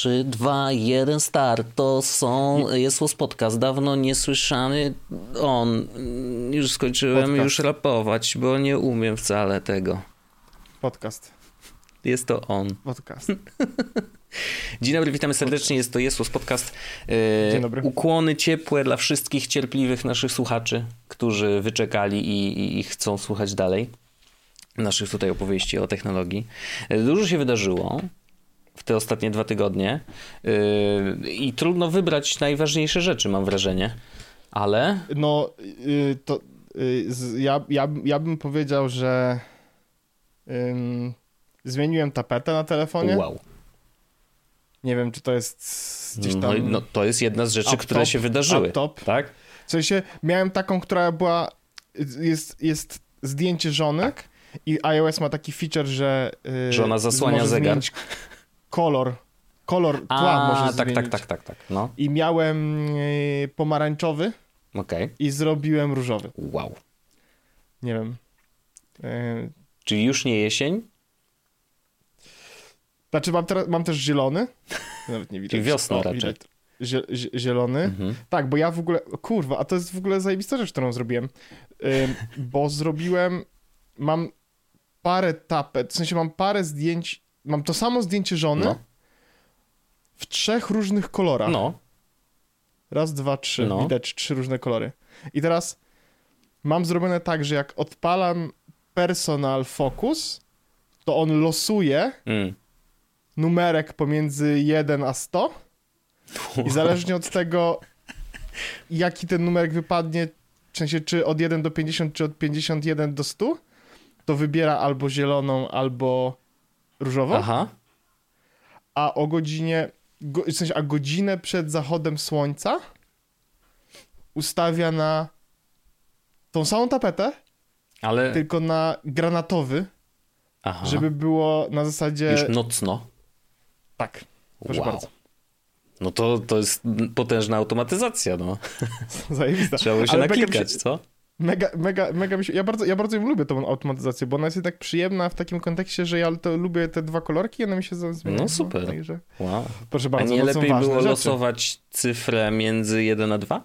3, 2, 1, start. To są, jest was podcast, dawno niesłyszany on. Już skończyłem Podcast. już rapować, bo nie umiem wcale tego. Podcast. Jest to on. Podcast. Dzień dobry, witamy serdecznie, jest to Jezus Podcast. E, Dzień dobry. Ukłony ciepłe dla wszystkich cierpliwych naszych słuchaczy, którzy wyczekali i, i, i chcą słuchać dalej naszych tutaj opowieści o technologii. E, Dużo się wydarzyło w te ostatnie dwa tygodnie e, i trudno wybrać najważniejsze rzeczy, mam wrażenie. Ale No, y, to y, ja, ja, ja bym powiedział, że zmieniłem tapetę na telefonie. wow. Nie wiem, czy to jest gdzieś tam... No, no, to jest jedna z rzeczy, up które top, się wydarzyły. top. Tak? W sensie, miałem taką, która była... Jest, jest zdjęcie żony i iOS ma taki feature, że... y, Że ona zasłania zegar. zmienić kolor. Kolor tła A, może tak, tak, zmienić. tak, tak, tak. No, I miałem y, pomarańczowy okej. i zrobiłem różowy. Wow. Nie wiem. Y, Czyli już nie jesień? Znaczy mam, teraz, mam też zielony. Nawet nie widać. Czyli wiosna O, raczej. widać. Zie, zie, zielony. Mhm. Tak, bo ja w ogóle, kurwa, a to jest w ogóle zajebista rzecz, którą zrobiłem. Bo zrobiłem, mam parę tapet, w sensie mam parę zdjęć, mam to samo zdjęcie żony No. w trzech różnych kolorach. No. Raz, dwa, trzy. No. Widać trzy różne kolory. I teraz mam zrobione tak, że jak odpalam personal focus, to on losuje Mm. numerek pomiędzy 1 a 100 i zależnie od tego, jaki ten numerek wypadnie, w sensie czy od 1 do 50, czy od 51 do 100, to wybiera albo zieloną, albo różową, Aha. a o godzinie, go, w sensie, a godzinę przed zachodem słońca ustawia na tą samą tapetę, Ale. tylko na granatowy, Aha. żeby było na zasadzie... Już nocno. Tak, proszę wow. bardzo. No to, to jest potężna automatyzacja, no. Zajebista. Trzeba było się Ale naklikać, się- co? Mega, mega, mega mi się. Ja bardzo, ja bardzo ją lubię, tą automatyzację, bo ona jest tak przyjemna w takim kontekście, że ja to lubię te dwa kolorki, one mi się zmieniają. No super. Także, Wow. proszę A bardzo, nie bo są lepiej było rzeczy. losować cyfrę między 1 a 2?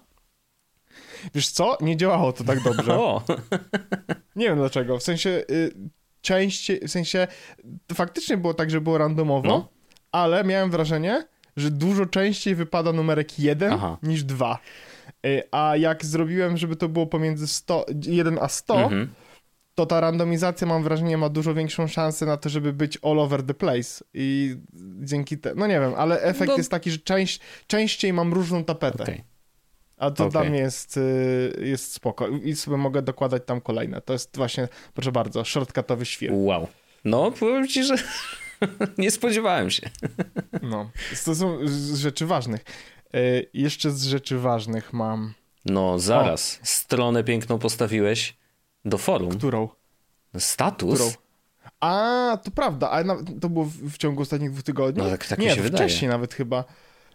Wiesz co? Nie działało to tak dobrze. O! Nie wiem dlaczego. W sensie y, częściej, w sensie faktycznie było tak, że było randomowo, No. ale miałem wrażenie, że dużo częściej wypada numerek 1 Aha. niż 2. Y, a jak zrobiłem, żeby to było pomiędzy 100, 1 a 100, Mhm. to ta randomizacja, mam wrażenie, ma dużo większą szansę na to, żeby być all over the place. I dzięki temu, no nie wiem, ale efekt No. jest taki, że część, częściej mam różną tapetę. Okej. A to Okej. dla mnie jest, y, jest spoko. I sobie mogę dokładać tam kolejne. To jest właśnie, proszę bardzo, shortcutowy świr. Wow. No, powiem ci, że nie spodziewałem się. No. To są rzeczy ważnych. Y, jeszcze z rzeczy ważnych mam. No, zaraz. Stronę piękną postawiłeś do forum. Którą? Status? Którą? A, to prawda, ale to było w, w ciągu ostatnich dwóch tygodni? No tak- tak mi Nie, się to wydaje. wcześniej nawet chyba.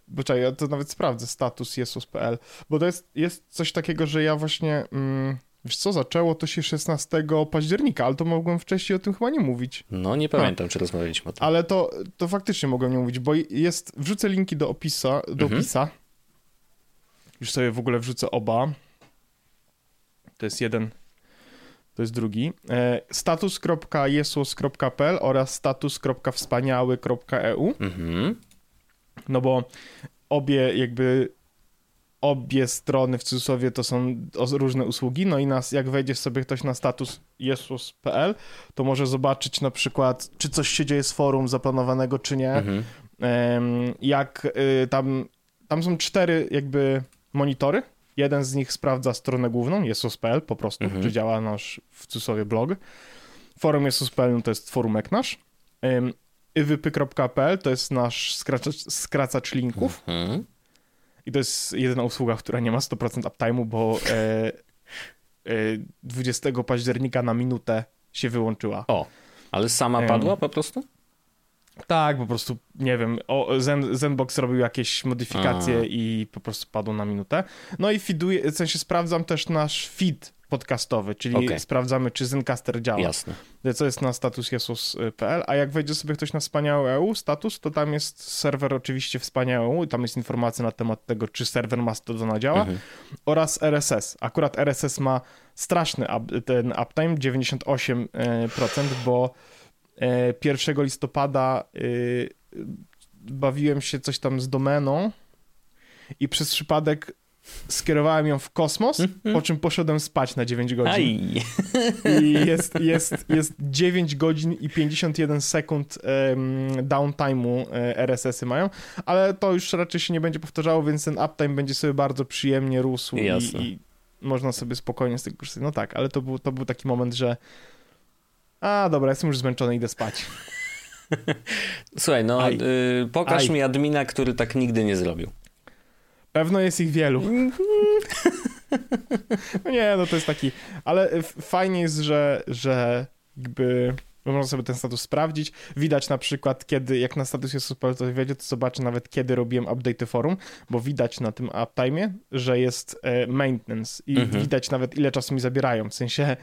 Bo czekaj, ja to nawet sprawdzę, status jesus.pl. Bo to jest, jest coś takiego, że ja właśnie, mm, wiesz co, zaczęło to się 16 października, ale to mogłem wcześniej o tym chyba nie mówić. No, nie pamiętam, czy rozmawialiśmy o tym. Ale to, to faktycznie mogłem nie mówić, bo jest, wrzucę linki do opisa, do Mhm. opisa. Już sobie w ogóle wrzucę oba. To jest jeden, to jest drugi. E, status.jesus.pl oraz status.wspaniały.eu Mhm. no bo obie jakby obie strony w cudzysłowie to są różne usługi, no i nas, jak wejdzie sobie ktoś na status jesus.pl, to może zobaczyć na przykład, czy coś się dzieje z forum zaplanowanego, czy nie, Mhm. Jak y, tam, tam są cztery jakby monitory, jeden z nich sprawdza stronę główną, jesus.pl po prostu, Mhm. czy działa nasz w cudzysłowie blog, forum jesus.pl no to jest forumek nasz, Em, iwypy.pl to jest nasz skraczacz, skracacz linków, Mhm. I to jest jedyna usługa, która nie ma 100% uptime'u, bo e, e, 20 października na minutę się wyłączyła. O, ale sama padła po prostu? Tak, po prostu, nie wiem, o, Zen, Zenbox robił jakieś modyfikacje A. i po prostu padło na minutę. No i feeduję, w sensie sprawdzam też nasz feed podcastowy, czyli Okej. sprawdzamy, czy Zencaster działa. Jasne. Co jest na statusjesus.pl, a jak wejdzie sobie ktoś na wspaniałe EU status, to tam jest serwer oczywiście wspaniałe EU, tam jest informacja na temat tego, czy serwer Mastodona działa Mhm. oraz RSS. Akurat RSS ma straszny up, ten uptime, 98%, bo e, 1 listopada y, bawiłem się coś tam z domeną i przez przypadek skierowałem ją w kosmos, po czym poszedłem spać na 9 godzin. Aj. I jest, jest, jest 9 godzin i 51 sekund um, downtime'u e, RSS-y mają, ale to już raczej się nie będzie powtarzało, więc ten uptime będzie sobie bardzo przyjemnie rósł i, i można sobie spokojnie z tego korzystać. No tak, ale to był, to był taki moment, że a dobra, jestem już zmęczony, idę spać. Słuchaj, no Aj. y, pokaż Aj. mi admina, który tak nigdy nie zrobił. Pewno jest ich wielu. No nie, no to jest taki, ale fajnie jest, że, że jakby można sobie ten status sprawdzić. Widać na przykład, kiedy, jak na status jest super, to wiedzie, to zobaczę nawet, kiedy robiłem update forum, bo widać na tym uptime, że jest e, maintenance i Mhm. widać nawet, ile czasu mi zabierają. W sensie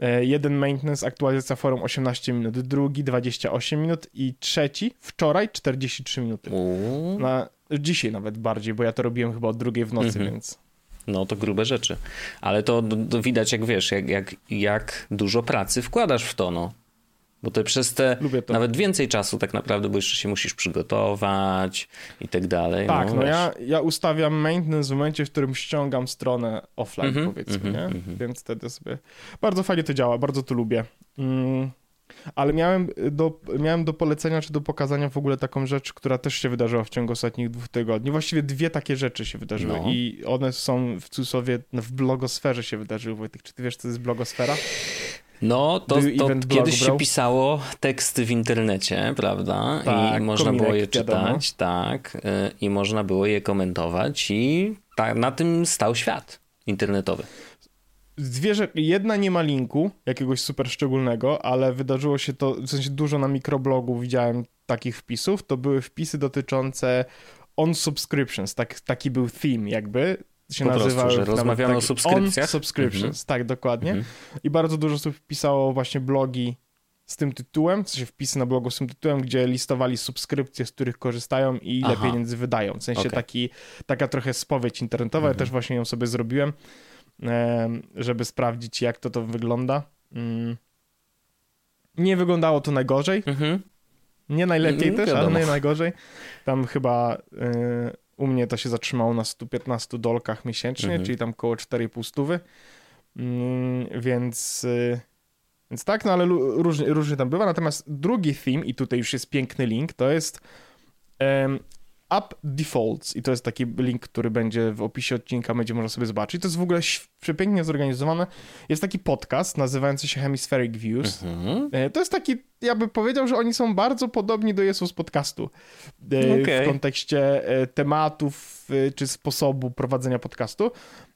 e, jeden maintenance, aktualizacja forum 18 minut, drugi 28 minut i trzeci wczoraj 43 minuty. Na, dzisiaj nawet bardziej, bo ja to robiłem chyba od drugiej w nocy, Mhm. więc... no to grube rzeczy. Ale to, to widać, jak wiesz, jak, jak, jak dużo pracy wkładasz w to, no. Bo to przez te Lubię to. nawet więcej czasu tak naprawdę, bo jeszcze się musisz przygotować i tak dalej. Tak, no, wiesz. ja, ja ustawiam maintenance w momencie, w którym ściągam stronę offline, Mhm, powiedzmy, mhm, nie? mhm. Więc wtedy sobie... Bardzo fajnie to działa, bardzo to lubię. Mm. Ale miałem do, miałem do polecenia, czy do pokazania w ogóle taką rzecz, która też się wydarzyła w ciągu ostatnich dwóch tygodni. Właściwie dwie takie rzeczy się wydarzyły No. i one są w cudzysłowie no, w blogosferze się wydarzyły. Wojtek, czy ty wiesz, co to jest blogosfera? No, to, to kiedyś się brał? pisało teksty w internecie, prawda? I Tak, można kominek, było je wiadomo. czytać, tak. y, I można było je komentować i ta, na tym stał świat internetowy. Dwie rzeczy. Jedna nie ma linku jakiegoś super szczególnego, ale wydarzyło się to, w sensie dużo na mikroblogu widziałem takich wpisów. To były wpisy dotyczące on subscriptions. Tak, taki był theme jakby. Się Po prostu, że rozmawiamy o taki subskrypcjach? On subscriptions, tak, dokładnie. Mhm. I bardzo dużo osób pisało właśnie blogi z tym tytułem, sensie wpisy na blogu z tym tytułem, gdzie listowali subskrypcje, z których korzystają i ile Aha. pieniędzy wydają. W sensie Okej. taki, taka trochę spowiedź internetowa. Ja Mhm. też właśnie ją sobie zrobiłem, em, żeby sprawdzić, jak to to wygląda. Mm. Nie wyglądało to najgorzej. Mhm. Nie najlepiej Mm, też, ale wiadomo. nie najgorzej. Tam chyba y, u mnie to się zatrzymało na 115 dolkach miesięcznie, Mhm. czyli tam około 4,5 stówy. Mm, więc, y, więc tak, no ale różnie, różnie tam bywa. Natomiast drugi theme, i tutaj już jest piękny link, to jest App Defaults. I to jest taki link, który będzie w opisie odcinka, będzie można sobie zobaczyć. To jest w ogóle przepięknie zorganizowane. Jest taki podcast nazywający się Hemispheric Views. Mhm. E, To jest taki, ja bym powiedział, że oni są bardzo podobni do Jesus podcastu. E, Okej. W kontekście e, tematów e, czy sposobu prowadzenia podcastu.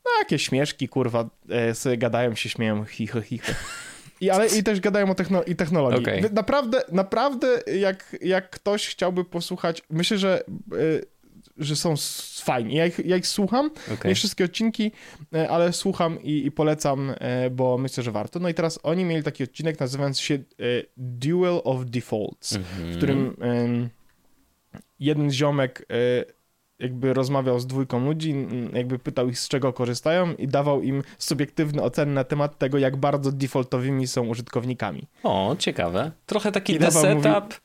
No jakieś śmieszki, kurwa, e, sobie gadają, się śmieją, chicho, chicho. I, ale i też gadają o techno, i technologii. Okej. Wy- Naprawdę, naprawdę jak, jak ktoś chciałby posłuchać, myślę, że, e, że są fajni. Ja ich, ja ich słucham, Okej. nie wszystkie odcinki, e, ale słucham i, i polecam, e, bo myślę, że warto. No i teraz oni mieli taki odcinek nazywający się e, Duel of Defaults, Mhm. w którym em, jeden ziomek jakby rozmawiał z dwójką ludzi, jakby pytał ich z czego korzystają i dawał im subiektywne oceny na temat tego, jak bardzo defaultowymi są użytkownikami. O, ciekawe. Trochę taki I dawał setup mówi-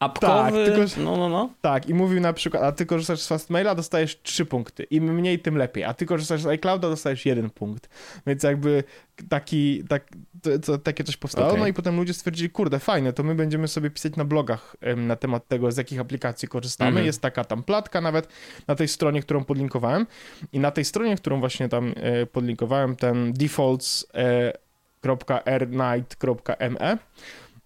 apkowy. Tak, tylko- No, no, no. Tak, i mówił na przykład, a ty korzystasz z Fastmaila, dostajesz 3 punkty. Im mniej, tym lepiej. A ty korzystasz z iClouda, dostajesz jeden punkt. Więc jakby taki, tak, to, to, takie coś powstało. Okej. No i potem ludzie stwierdzili, kurde, fajne, to my będziemy sobie pisać na blogach em, na temat tego, z jakich aplikacji korzystamy. Mhm. Jest taka tam platka nawet na tej stronie, którą podlinkowałem. I na tej stronie, którą właśnie tam e, podlinkowałem, ten defaults.rnight.me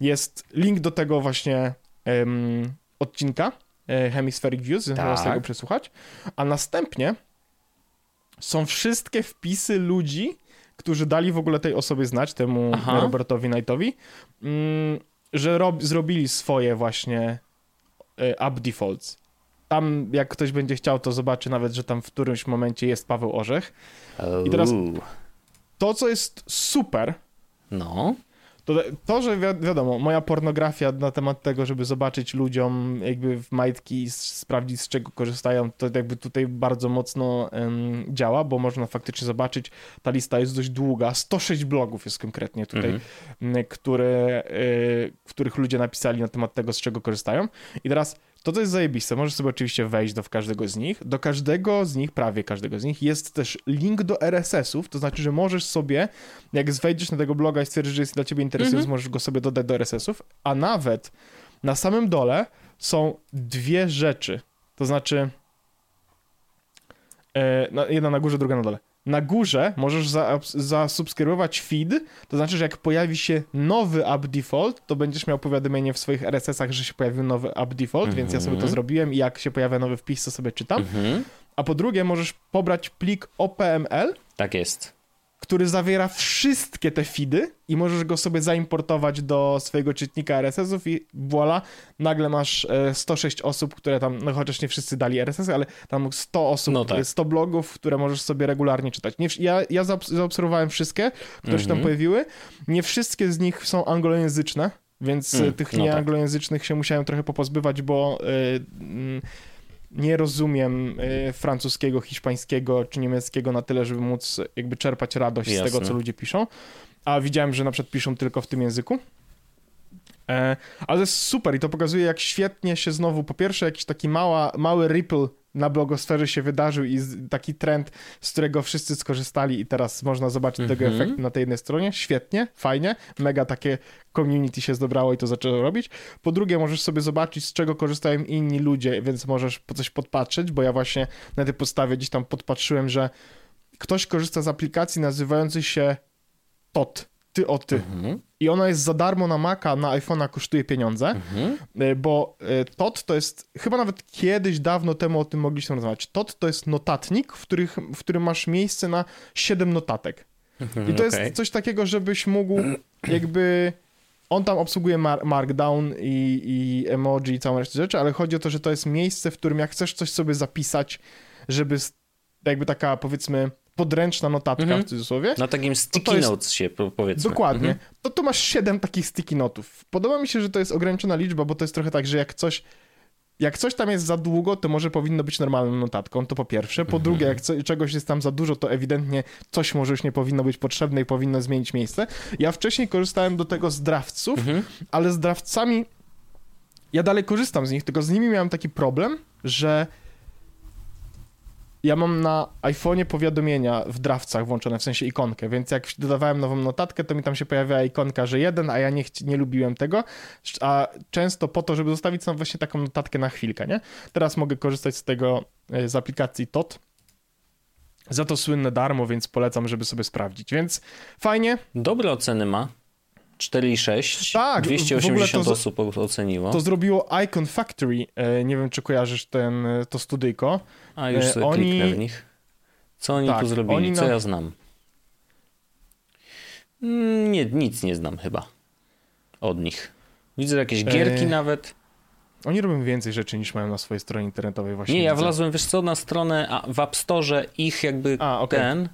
jest link do tego właśnie em, odcinka e, Hemispheric Views, tak. można z tego przesłuchać, a następnie są wszystkie wpisy ludzi, którzy dali w ogóle tej osobie znać, temu Aha. Robertowi Knightowi, mm, że rob, zrobili swoje właśnie e, app defaults. Tam, jak ktoś będzie chciał, to zobaczy nawet, że tam w którymś momencie jest Paweł Orzech. I teraz-. To, co jest super, No. To, to że wi wiadomo, moja pornografia na temat tego, żeby zobaczyć ludziom jakby w majtki i sprawdzić z czego korzystają, to jakby tutaj bardzo mocno um, działa, bo można faktycznie zobaczyć, ta lista jest dość długa, 106 blogów jest konkretnie tutaj, mhm. które, y, w których ludzie napisali na temat tego, z czego korzystają. I teraz to, to jest zajebiste. Możesz sobie oczywiście wejść do każdego z nich. Do każdego z nich, prawie każdego z nich, jest też link do RSS-ów, to znaczy, że możesz sobie, jak wejdziesz na tego bloga i stwierdzisz, że jest dla ciebie interesujący, mhm. możesz go sobie dodać do RSS-ów, a nawet na samym dole są dwie rzeczy. To znaczy, e, jedna na górze, druga na dole na górze możesz za, zasubskrybować feed, to znaczy, że jak pojawi się nowy app default, to będziesz miał powiadomienie w swoich RSS-ach, że się pojawił nowy app default, mm -hmm. więc ja sobie to mhm. zrobiłem i jak się pojawia nowy wpis, to sobie czytam. Mm -hmm. A po drugie, możesz pobrać plik OPML. Tak jest który zawiera wszystkie te feedy i możesz go sobie zaimportować do swojego czytnika RSS-ów i voila, nagle masz 106 e, osób, które tam, no chociaż nie wszyscy dali RSS, ale tam 100 osób, no tak. 100 blogów, które możesz sobie regularnie czytać. Nie, ja, ja zaobserwowałem wszystkie, które się tam mhm. pojawiły. Nie wszystkie z nich są anglojęzyczne, więc mm, tych no nieanglojęzycznych tak. się musiałem trochę popozbywać, bo... Yy, nie rozumiem y, francuskiego, hiszpańskiego czy niemieckiego na tyle, żeby móc jakby czerpać radość Jasne. z tego, co ludzie piszą. A widziałem, że na przykład piszą tylko w tym języku. E, ale to jest super i to pokazuje, jak świetnie się znowu, po pierwsze, jakiś taki mała, mały ripple na blogosferze się wydarzył i taki trend, z którego wszyscy skorzystali i teraz można zobaczyć mm -hmm. tego mhm. efektu na tej jednej stronie. Świetnie, fajnie, mega takie community się zdobrało i to zaczęło robić. Po drugie, możesz sobie zobaczyć, z czego korzystają inni ludzie, więc możesz po coś podpatrzeć, bo ja właśnie na tej podstawie gdzieś tam podpatrzyłem, że ktoś korzysta z aplikacji nazywającej się TOT, ty o ty. Mhm. I ona jest za darmo na Maca, na iPhone'a kosztuje pieniądze, mhm. E, bo e, TOT to jest, chyba nawet kiedyś, dawno temu o tym mogliśmy rozmawiać. TOT to jest notatnik, w, których, w którym masz miejsce na 7 notatek. Mhm, I to okay. jest coś takiego, żebyś mógł jakby... On tam obsługuje mar Markdown i, i emoji i całą resztę rzeczy, ale chodzi o to, że to jest miejsce, w którym jak chcesz coś sobie zapisać, żeby jakby taka powiedzmy podręczna notatka mhm. w cudzysłowie. Na takim sticky jest... notes się powiedzmy. Dokładnie. Mhm. To tu masz siedem takich sticky notów. Podoba mi się, że to jest ograniczona liczba, bo to jest trochę tak, że jak coś jak coś tam jest za długo, to może powinno być normalną notatką, to po pierwsze. Po mhm. drugie, jak co, czegoś jest tam za dużo, to ewidentnie coś może już nie powinno być potrzebne i powinno zmienić miejsce. Ja wcześniej korzystałem do tego z drawców, mhm. ale z drawcami ja dalej korzystam z nich, tylko z nimi miałem taki problem, że ja mam na iPhone'ie powiadomienia w drawcach włączone, w sensie ikonkę, więc jak dodawałem nową notatkę, to mi tam się pojawiała ikonka, że jeden, a ja nie, nie lubiłem tego, a często po to, żeby zostawić sobie właśnie taką notatkę na chwilkę, nie? Teraz mogę korzystać z tego, e, z aplikacji TOT, za to słynne darmo, więc polecam, żeby sobie sprawdzić, więc fajnie. Dobre oceny ma. 4,6. Tak, 280 to, osób oceniło. To zrobiło Icon Factory. E, nie wiem, czy kojarzysz ten, e, to studyjko. A już sobie oni... kliknę w nich. Co oni tak, tu zrobili? Oni Co na... ja znam? Mm, nie, nic nie znam chyba od nich. Widzę jakieś gierki e... nawet. Oni robią więcej rzeczy niż mają na swojej stronie internetowej właśnie. Nie, ja wlazłem, wiesz co, na stronę a, w App Store ich jakby a, okay. ten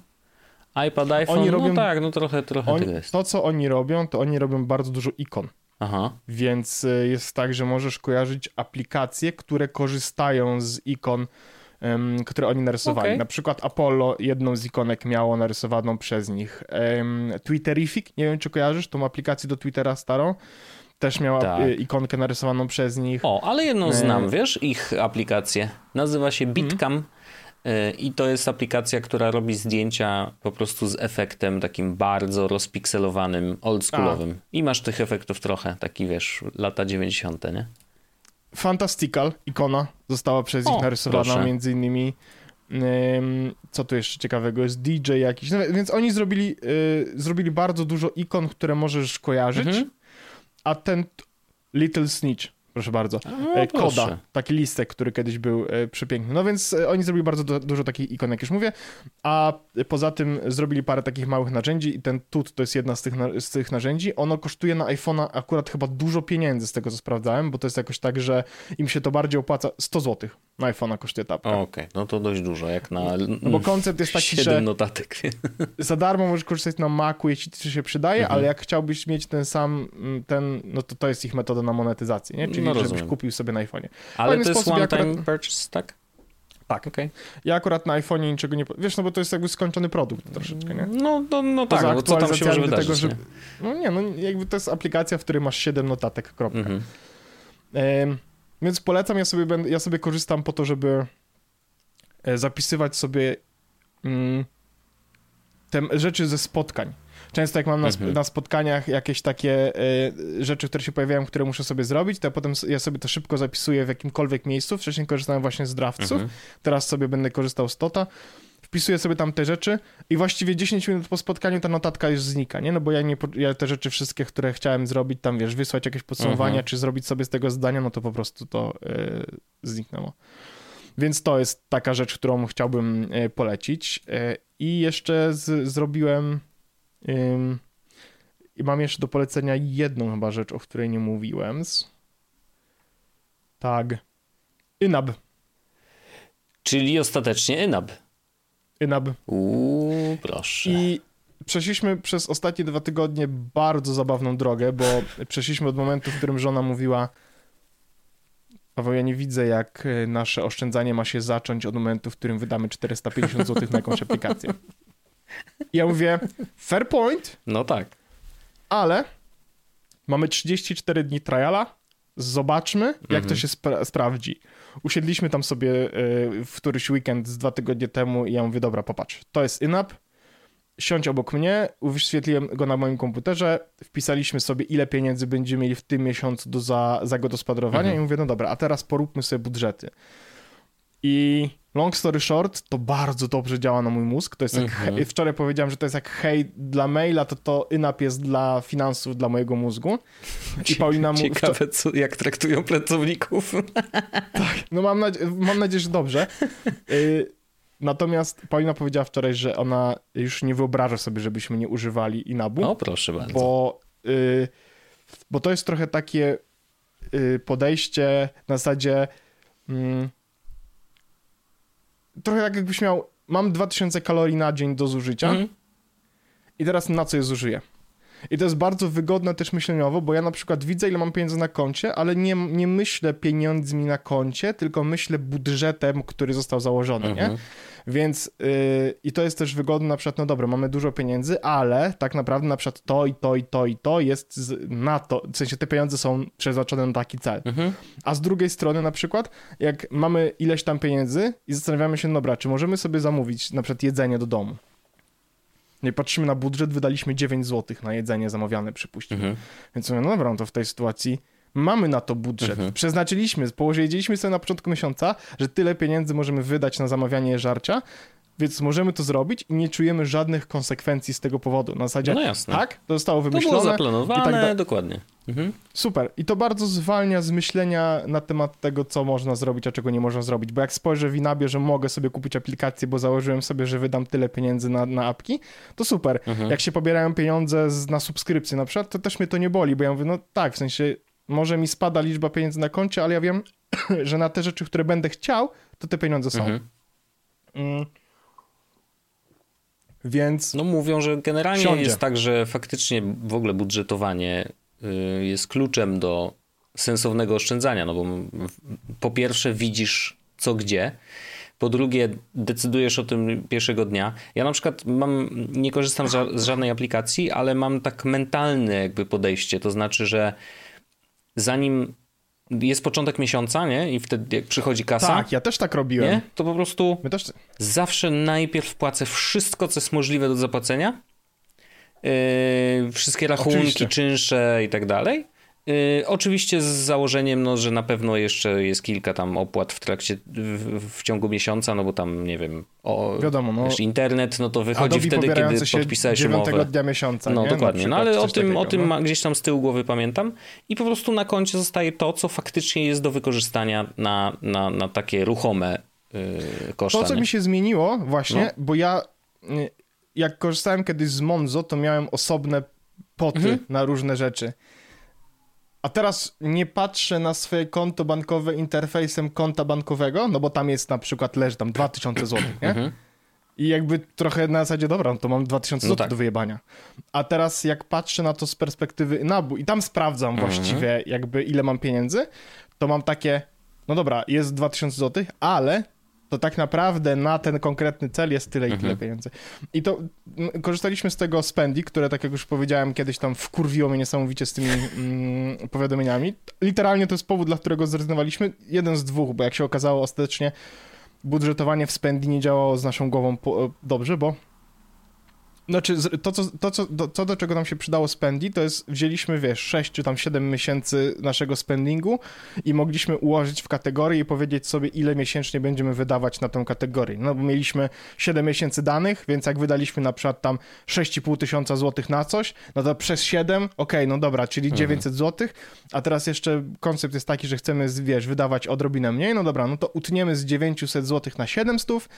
iPad, iPhone, oni no robią, no tak, no trochę, trochę oni, jest. To, co oni robią, to oni robią bardzo dużo ikon. Aha. Więc e, jest tak, że możesz kojarzyć aplikacje, które korzystają z ikon, um, które oni narysowali. Okay. Na przykład Apollo jedną z ikonek miało narysowaną przez nich. Um, Twitterific, nie wiem czy kojarzysz tą aplikację do Twittera starą. Też miała tak. E, ikonkę narysowaną przez nich. O, ale jedną znam, e... wiesz, ich aplikację. Nazywa się Bitcam. Mm. E, I to jest aplikacja, która robi zdjęcia po prostu z efektem takim bardzo rozpikselowanym, oldschoolowym. A. I masz tych efektów trochę, taki wiesz, lata 90., nie? Fantastical, ikona została przez nich narysowana, proszę. między innymi co tu jeszcze ciekawego jest, DJ jakiś, no, więc oni zrobili, y, zrobili bardzo dużo ikon, które możesz kojarzyć, mhm. a ten Little Snitch Proszę bardzo. No, e, Koda, proszę. taki listek, który kiedyś był e, przepiękny. No więc e, oni zrobili bardzo du dużo takich ikon, jak już mówię, a poza tym zrobili parę takich małych narzędzi i ten tut to jest jedna z tych, z tych narzędzi. Ono kosztuje na iPhone'a akurat chyba dużo pieniędzy z tego, co sprawdzałem, bo to jest jakoś tak, że im się to bardziej opłaca 100 zł. na iPhone'a kosztuje tapka. Okej, no to dość dużo, jak na No bo koncept jest taki, 7 że notatek. za darmo możesz korzystać na Macu, jeśli ci się przydaje, Mhm. ale jak chciałbyś mieć ten sam, ten, no to to jest ich metoda na monetyzację, nie? Czyli No, żebyś kupił sobie na iPhone'ie. Ale Fajny to jest sposób, one ja akurat- purchase, tak? Tak. Okej. Ja akurat na iPhone'ie niczego nie... Wiesz, no bo to jest jakby skończony produkt troszeczkę, nie? No, no, no tak, no, co tam się może wydarzyć, tego, nie? No nie, no jakby to jest aplikacja, w której masz 7 notatek, kropka. Mhm. Więc polecam, ja sobie, będę, ja sobie korzystam po to, żeby e, zapisywać sobie mm, te rzeczy ze spotkań. Często jak mam na, Mhm. na spotkaniach jakieś takie e, rzeczy, które się pojawiają, które muszę sobie zrobić, to ja potem ja sobie to szybko zapisuję w jakimkolwiek miejscu. Wcześniej korzystałem właśnie z Draftsów, Mhm. teraz sobie będę korzystał z Tota. Wpisuję sobie tam te rzeczy i właściwie 10 minut po spotkaniu ta notatka już znika, nie? No bo ja, nie, ja te rzeczy wszystkie, które chciałem zrobić, tam wiesz, wysłać jakieś podsumowania, Mhm. czy zrobić sobie z tego zdania, no to po prostu to yy, zniknęło. Więc to jest taka rzecz, którą chciałbym yy, polecić. Yy, I jeszcze z, zrobiłem. I mam jeszcze do polecenia jedną chyba rzecz, o której nie mówiłem. Tak. Inab. Czyli ostatecznie Enab. Inab. Uuu, proszę. I przeszliśmy przez ostatnie dwa tygodnie bardzo zabawną drogę, bo przeszliśmy od momentu, w którym żona mówiła Paweł, ja nie widzę, jak e, nasze oszczędzanie ma się zacząć od momentu, w którym wydamy 450 zł na jakąś aplikację. Ja mówię, fair point, No tak. ale mamy 34 dni triala, zobaczmy, jak to Mhm. się spra- sprawdzi. Usiedliśmy tam sobie e, w któryś weekend z dwa tygodnie temu i ja mówię, dobra, popatrz, to jest INAP, siądź obok mnie, wyświetliłem go na moim komputerze, wpisaliśmy sobie, ile pieniędzy będziemy mieli w tym miesiącu do za, zagospodarowania Mhm. i mówię, no dobra, a teraz poróbmy sobie budżety. I long story short, to bardzo dobrze działa na mój mózg. To jest jak, Mhm. he- wczoraj powiedziałem, że to jest jak hej dla maila, to to INAP jest dla finansów, dla mojego mózgu. I Paulina mu... Ciekawe, co, jak traktują pracowników. No mam, nadzie- mam nadzieję, że dobrze. Y, Natomiast Paulina powiedziała wczoraj, że ona już nie wyobraża sobie, żebyśmy nie używali Inabu, O, proszę bardzo. bo, y, bo to jest trochę takie y, podejście na zasadzie mm, trochę tak jakbyś miał mam 2000 kalorii na dzień do zużycia Mhm. i teraz na co je zużyję? I to jest bardzo wygodne też myśleniowo, bo ja na przykład widzę, ile mam pieniędzy na koncie, ale nie, nie myślę pieniędzmi na koncie, tylko myślę budżetem, który został założony, nie? Mhm. Więc yy, i to jest też wygodne, na przykład, no dobra, mamy dużo pieniędzy, ale tak naprawdę na przykład to i to i to i to jest z, na to, w sensie te pieniądze są przeznaczone na taki cel. Mhm. A z drugiej strony na przykład, jak mamy ileś tam pieniędzy i zastanawiamy się, dobra, czy możemy sobie zamówić na przykład jedzenie do domu. No i patrzymy na budżet, wydaliśmy 9 zł na jedzenie zamawiane, przypuśćmy. Mhm. Więc mówię, no dobra, no to w tej sytuacji mamy na to budżet. Mhm. Przeznaczyliśmy, powiedzieliśmy sobie na początku miesiąca, że tyle pieniędzy możemy wydać na zamawianie żarcia, więc możemy to zrobić i nie czujemy żadnych konsekwencji z tego powodu. Na zasadzie, No jasne. tak, to zostało To wymyślone. było zaplanowane, i tak da- dokładnie. Mhm. Super. I to bardzo zwalnia z myślenia na temat tego, co można zrobić, a czego nie można zrobić. Bo jak spojrzę w Inabie, że mogę sobie kupić aplikację, bo założyłem sobie, że wydam tyle pieniędzy na, na apki, to super. Mhm. Jak się pobierają pieniądze z, na subskrypcję na przykład, to też mnie to nie boli, bo ja mówię, no tak, w sensie może mi spada liczba pieniędzy na koncie, ale ja wiem, że na te rzeczy, które będę chciał, to te pieniądze są. Mhm. Mm. Więc No mówią, że generalnie Wsiądzie. jest tak, że faktycznie w ogóle budżetowanie y, jest kluczem do sensownego oszczędzania, no bo po pierwsze widzisz co gdzie, po drugie decydujesz o tym pierwszego dnia. Ja na przykład mam, nie korzystam z żadnej aplikacji, ale mam tak mentalne jakby podejście, to znaczy, że zanim jest początek miesiąca, nie? I wtedy jak przychodzi kasa, tak, ja też tak robiłem. nie? To po prostu też... zawsze najpierw płacę wszystko, co jest możliwe do zapłacenia. Yy, wszystkie rachunki, Oczywiście. czynsze i tak dalej. Yy, oczywiście z założeniem, no, że na pewno jeszcze jest kilka tam opłat w trakcie, w, w ciągu miesiąca, no bo tam, nie wiem, o, Wiadomo, no. wiesz, internet, no to wychodzi Adobe wtedy, kiedy się podpisałeś 9 umowę. dnia miesiąca, No nie? dokładnie, no ale o tym, takiego, o tym no. gdzieś tam z tyłu głowy pamiętam i po prostu na koncie zostaje to, co faktycznie jest do wykorzystania na, na, na takie ruchome yy, koszta. To, co nie? mi się zmieniło właśnie, No. bo ja y, jak korzystałem kiedyś z Monzo, to miałem osobne poty Mhm. na różne rzeczy. A teraz nie patrzę na swoje konto bankowe interfejsem konta bankowego, no bo tam jest na przykład, leży tam 2000 zł, nie? Mhm. I jakby trochę na zasadzie, dobra, no to mam 2000 No zł tak. do wyjebania. A teraz jak patrzę na to z perspektywy NABU i tam sprawdzam Mhm. właściwie jakby ile mam pieniędzy, to mam takie, no dobra, jest 2000 zł, ale to tak naprawdę na ten konkretny cel jest tyle i tyle Mhm. pieniędzy. I to korzystaliśmy z tego Spendi, które tak jak już powiedziałem kiedyś tam wkurwiło mnie niesamowicie z tymi mm, powiadomieniami. Literalnie to jest powód, dla którego zrezygnowaliśmy. Jeden z dwóch, bo jak się okazało ostatecznie budżetowanie w Spendi nie działało z naszą głową po, dobrze, bo znaczy, to, co, to, co, do, co do czego nam się przydało spendi, to jest, wzięliśmy, wiesz, 6 czy tam 7 miesięcy naszego spendingu i mogliśmy ułożyć w kategorii i powiedzieć sobie, ile miesięcznie będziemy wydawać na tę kategorię. No bo mieliśmy 7 miesięcy danych, więc jak wydaliśmy na przykład tam 6,5 tysiąca złotych na coś, no to przez 7, okej, no dobra, czyli 900 złotych, a teraz jeszcze koncept jest taki, że chcemy, wiesz, wydawać odrobinę mniej, no dobra, no to utniemy z 900 złotych na 700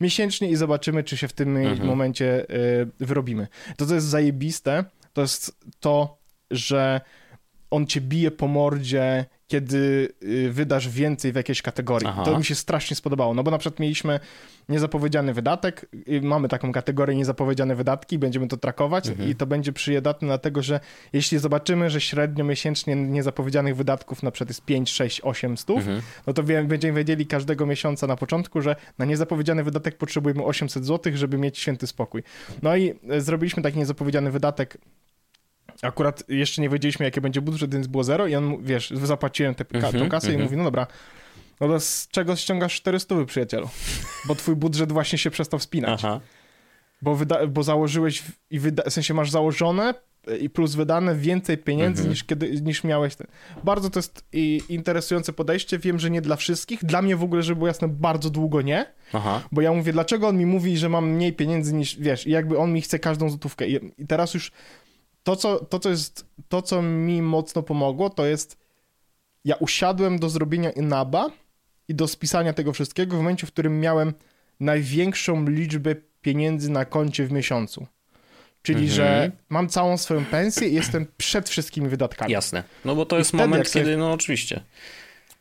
miesięcznie i zobaczymy, czy się w tym Mhm. momencie y, wyrobimy. To, co jest zajebiste, to jest to, że on cię bije po mordzie, kiedy y, wydasz więcej w jakiejś kategorii. Aha. To mi się strasznie spodobało, no bo na przykład mieliśmy niezapowiedziany wydatek, y, mamy taką kategorię niezapowiedziane wydatki, będziemy to trakować Mhm. i to będzie przydatne dlatego, że jeśli zobaczymy, że średnio miesięcznie niezapowiedzianych wydatków na przykład jest 5, 6, 8 stów, Mhm. no to będziemy wiedzieli każdego miesiąca na początku, że na niezapowiedziany wydatek potrzebujemy 800 zł, żeby mieć święty spokój. No i e, zrobiliśmy taki niezapowiedziany wydatek. Akurat jeszcze nie wiedzieliśmy, jaki będzie budżet, więc było zero i on, wiesz, zapłaciłem tę Mhm, kasę i mhm. mówi, no dobra, no to z czego ściągasz 400, przyjacielu? Bo twój budżet właśnie się przestał spinać. Aha. Bo, wyda- bo założyłeś w- i wyda- w sensie masz założone i plus wydane więcej pieniędzy Mhm. niż, kiedy, niż miałeś. Ten. Bardzo to jest i, interesujące podejście. Wiem, że nie dla wszystkich. Dla mnie w ogóle, żeby było jasne, bardzo długo nie. Aha. Bo ja mówię, dlaczego on mi mówi, że mam mniej pieniędzy niż, wiesz, i jakby on mi chce każdą złotówkę. I, i teraz już to co, to, co jest, to, co mi mocno pomogło, to jest ja usiadłem do zrobienia inaba i do spisania tego wszystkiego w momencie, w którym miałem największą liczbę pieniędzy na koncie w miesiącu. Czyli, Mhm. że mam całą swoją pensję i jestem przed wszystkimi wydatkami. Jasne. No bo to jest wtedy, moment, kiedy, no oczywiście.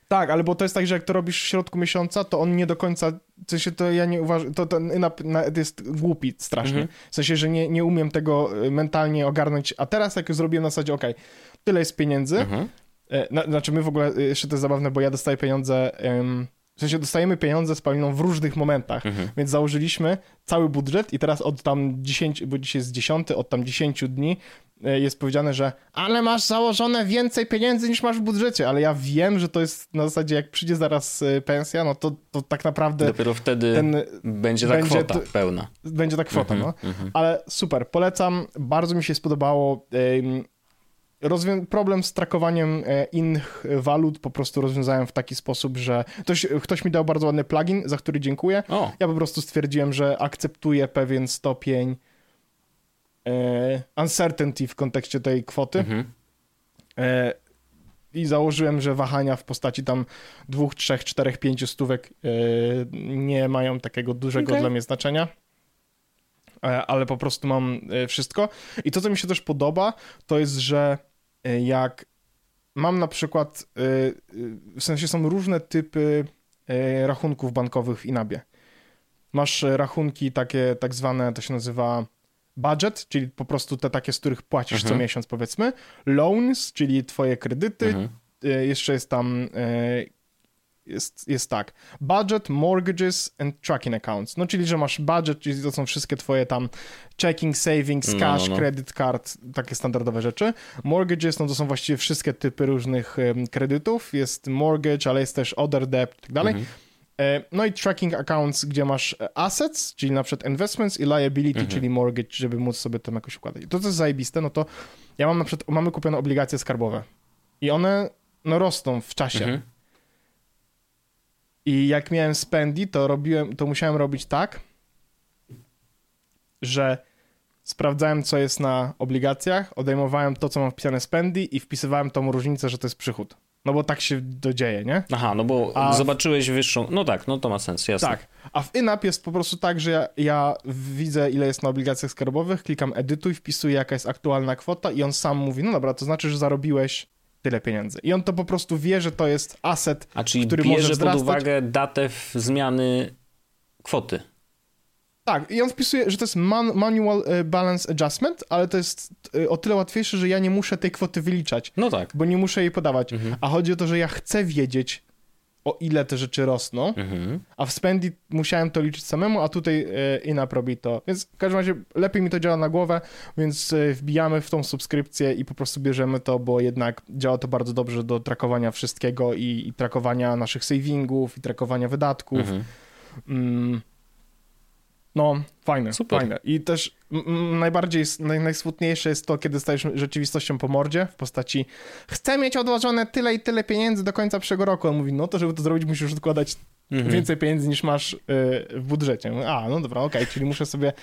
Tak, ale bo to jest tak, że jak to robisz w środku miesiąca, to on nie do końca, w sensie to ja nie uważam, to, to na, na, jest głupi strasznie. Mhm. W sensie, że nie, nie umiem tego y, mentalnie ogarnąć, a teraz jak zrobiłem na zasadzie, okej, tyle jest pieniędzy, Mhm. e, na, znaczy my w ogóle, y, jeszcze to jest zabawne, bo ja dostaję pieniądze, w sensie dostajemy pieniądze z Pauliną w różnych momentach, Mhm. więc założyliśmy cały budżet i teraz od tam 10, bo dzisiaj jest 10, od tam 10 dni e, jest powiedziane, że ale masz założone więcej pieniędzy niż masz w budżecie, ale ja wiem, że to jest na zasadzie jak przyjdzie zaraz e, pensja, no to, to tak naprawdę Dopiero wtedy ten będzie ta będzie kwota pełna. będzie ta kwota, Mhm, no. mhm. Ale super, polecam, bardzo mi się spodobało. Rozwią- problem z trakowaniem e, innych walut po prostu rozwiązałem w taki sposób, że ktoś, ktoś mi dał bardzo ładny plugin, za który dziękuję. O, Ja po prostu stwierdziłem, że akceptuję pewien stopień e, uncertainty w kontekście tej kwoty mhm. e, i założyłem, że wahania w postaci tam dwóch, trzech, czterech, pięciu stówek nie mają takiego dużego Okej. dla mnie znaczenia. Ale po prostu mam wszystko. I to, co mi się też podoba, to jest, że jak mam na przykład, e, e, w sensie są różne typy rachunków bankowych w Inabie. Masz rachunki takie, tak zwane, to się nazywa budget, czyli po prostu te takie, z których płacisz co Mhm. miesiąc, powiedzmy. Loans, czyli twoje kredyty. Mhm. Jeszcze jest tam, jest, jest tak, budget, mortgages and tracking accounts. No, czyli, że masz budget, czyli to są wszystkie twoje tam checking, savings, No, cash, no, no. credit card, takie standardowe rzeczy. Mortgages, no to są właściwie wszystkie typy różnych em, kredytów. Jest mortgage, ale jest też other debt i tak dalej. Mhm. E, No i tracking accounts, gdzie masz e, assets, czyli na przykład investments i liability, Mhm. czyli mortgage, żeby móc sobie to jakoś układać. I to, co jest zajebiste, no to ja mam na przykład, mamy kupione obligacje skarbowe i one, no rosną w czasie. Mhm. I jak miałem spendi, to robiłem, to musiałem robić tak, że sprawdzałem, co jest na obligacjach, odejmowałem to, co mam wpisane spendi i wpisywałem tą różnicę, że to jest przychód. No bo tak się dodzieje, nie? Aha, no bo A- zobaczyłeś wyższą. No tak, no to ma sens, jasne. Tak. A w INAP jest po prostu tak, że ja, ja widzę, ile jest na obligacjach skarbowych, klikam edytuj, wpisuję, jaka jest aktualna kwota i on sam mówi, no dobra, to znaczy, że zarobiłeś tyle pieniędzy. I on to po prostu wie, że to jest aset, A czyli który może bierze pod wzrastać. uwagę datę zmiany kwoty. Tak, i on wpisuje, że to jest man, manual e, balance adjustment, ale to jest e, o tyle łatwiejsze, że ja nie muszę tej kwoty wyliczać, No tak. bo nie muszę jej podawać. Mhm. A chodzi o to, że ja chcę wiedzieć, o ile te rzeczy rosną, Mhm. a w Spendi musiałem to liczyć samemu, a tutaj e, Inap robi to. Więc w każdym razie lepiej mi to działa na głowę, więc e, wbijamy w tą subskrypcję i po prostu bierzemy to, bo jednak działa to bardzo dobrze do trakowania wszystkiego i, i trakowania naszych savingów, i trakowania wydatków. Mhm. Mm. No, fajne, Super. fajne. I też najbardziej, naj, najsmutniejsze jest to, kiedy stajesz rzeczywistością po mordzie w postaci chcę mieć odłożone tyle i tyle pieniędzy do końca przyszłego roku. On mówi, no to żeby to zrobić musisz odkładać Mhm. więcej pieniędzy niż masz y, w budżecie. A, no dobra, okej, czyli muszę sobie...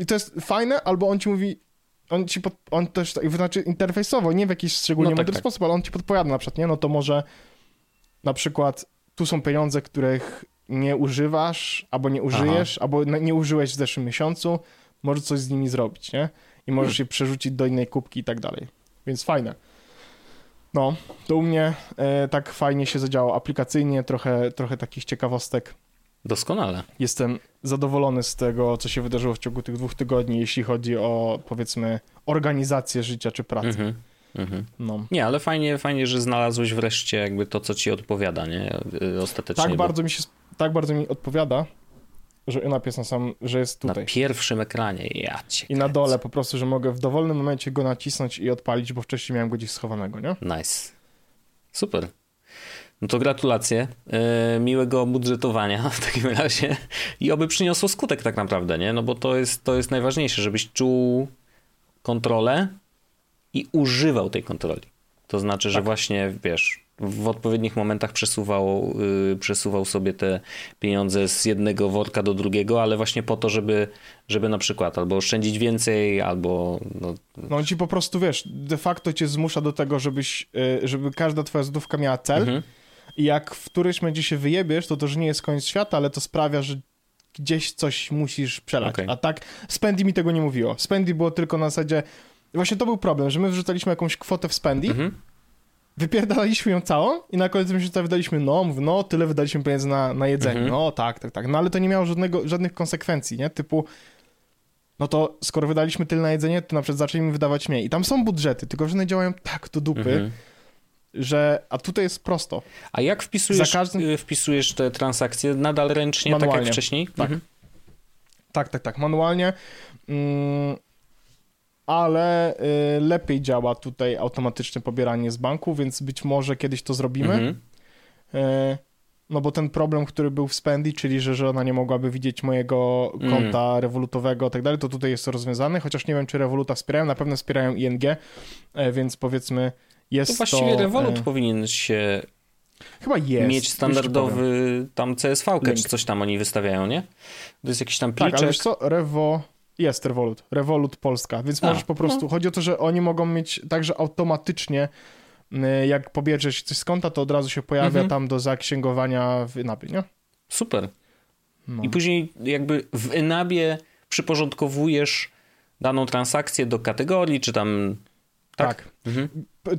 I to jest fajne, albo on ci mówi, on ci, pod, on też, tak- znaczy interfejsowo, nie w jakiś szczególnie No tak, mądry tak. sposób, ale on ci podpowiada na przykład, nie, no to może na przykład tu są pieniądze, których nie używasz, albo nie użyjesz, albo na- nie użyłeś w zeszłym miesiącu, możesz coś z nimi zrobić, nie? I możesz je przerzucić do innej kubki i tak dalej. Więc fajne. No, to u mnie e, tak fajnie się zadziało aplikacyjnie, trochę, trochę takich ciekawostek. Doskonale. Jestem zadowolony z tego, co się wydarzyło w ciągu tych dwóch tygodni, jeśli chodzi o, powiedzmy, organizację życia czy pracy. Mhm. Mhm. No. Nie, ale fajnie, fajnie, że znalazłeś wreszcie jakby to, co ci odpowiada, nie? Y, Ostatecznie. Tak bo bardzo mi się, tak bardzo mi odpowiada, że Inap jest na sam, że jest Na tutaj. pierwszym ekranie, ja cię I na dole po prostu, że mogę w dowolnym momencie go nacisnąć i odpalić, bo wcześniej miałem go gdzieś schowanego, nie? Nice. Super. No to gratulacje. Yy, miłego budżetowania w takim razie. I oby przyniosło skutek tak naprawdę, nie? No bo to jest, to jest najważniejsze, żebyś czuł kontrolę i używał tej kontroli. To znaczy, że Tak. właśnie, wiesz, w odpowiednich momentach przesuwał, yy, przesuwał sobie te pieniądze z jednego worka do drugiego, ale właśnie po to, żeby, żeby na przykład albo oszczędzić więcej, albo no, No ci po prostu, wiesz, de facto cię zmusza do tego, żebyś, y, żeby każda twoja złotówka miała cel Mhm. i jak w którymś momencie się wyjebiesz, to to, że nie jest koniec świata, ale to sprawia, że gdzieś coś musisz przelać. Okej. A tak Spendi mi tego nie mówiło. Spendi było tylko na zasadzie... Właśnie to był problem, że my wrzucaliśmy jakąś kwotę w Spendi, Mhm. Wypierdalaliśmy ją całą i na koniec miesiąca wydaliśmy, no, mów, no, tyle wydaliśmy pieniędzy na, na jedzenie. Mhm. No, tak, tak, tak. No, ale to nie miało żadnego, żadnych konsekwencji, nie? Typu, no to skoro wydaliśmy tyle na jedzenie, to na przykład zacznijmy wydawać mniej. I tam są budżety, tylko że one działają tak do dupy, Mhm. że, a tutaj jest prosto. A jak wpisujesz, każdym- y, wpisujesz te transakcje? Nadal ręcznie, tak jak Manualnie. wcześniej? Tak. Mhm. Tak, tak, tak, manualnie. Mm, ale y, lepiej działa tutaj automatyczne pobieranie z banku, więc być może kiedyś to zrobimy. Mhm. E, No bo ten problem, który był w Spendi, czyli że, że ona nie mogłaby widzieć mojego Mm. konta rewolutowego i tak dalej, to tutaj jest to rozwiązane, chociaż nie wiem, czy Revoluta wspierają, na pewno wspierają ING, e, więc powiedzmy jest To właściwie to... Revolut e, powinien się Chyba jest. mieć standardowy tam CSV czy coś tam oni wystawiają, nie? To jest jakiś tam powiem. Tak, ale wiesz pliczek. co, Revo... Jest Revolut, Revolut Polska, więc A, możesz po prostu, chodzi o to, że oni mogą mieć także automatycznie, y, jak pobierzesz coś z konta, to od razu się pojawia Mhm. tam do zaksięgowania w Inapie, nie? Super. No. I później jakby w Enabie przyporządkowujesz daną transakcję do kategorii, czy tam... tak? tak. Mhm.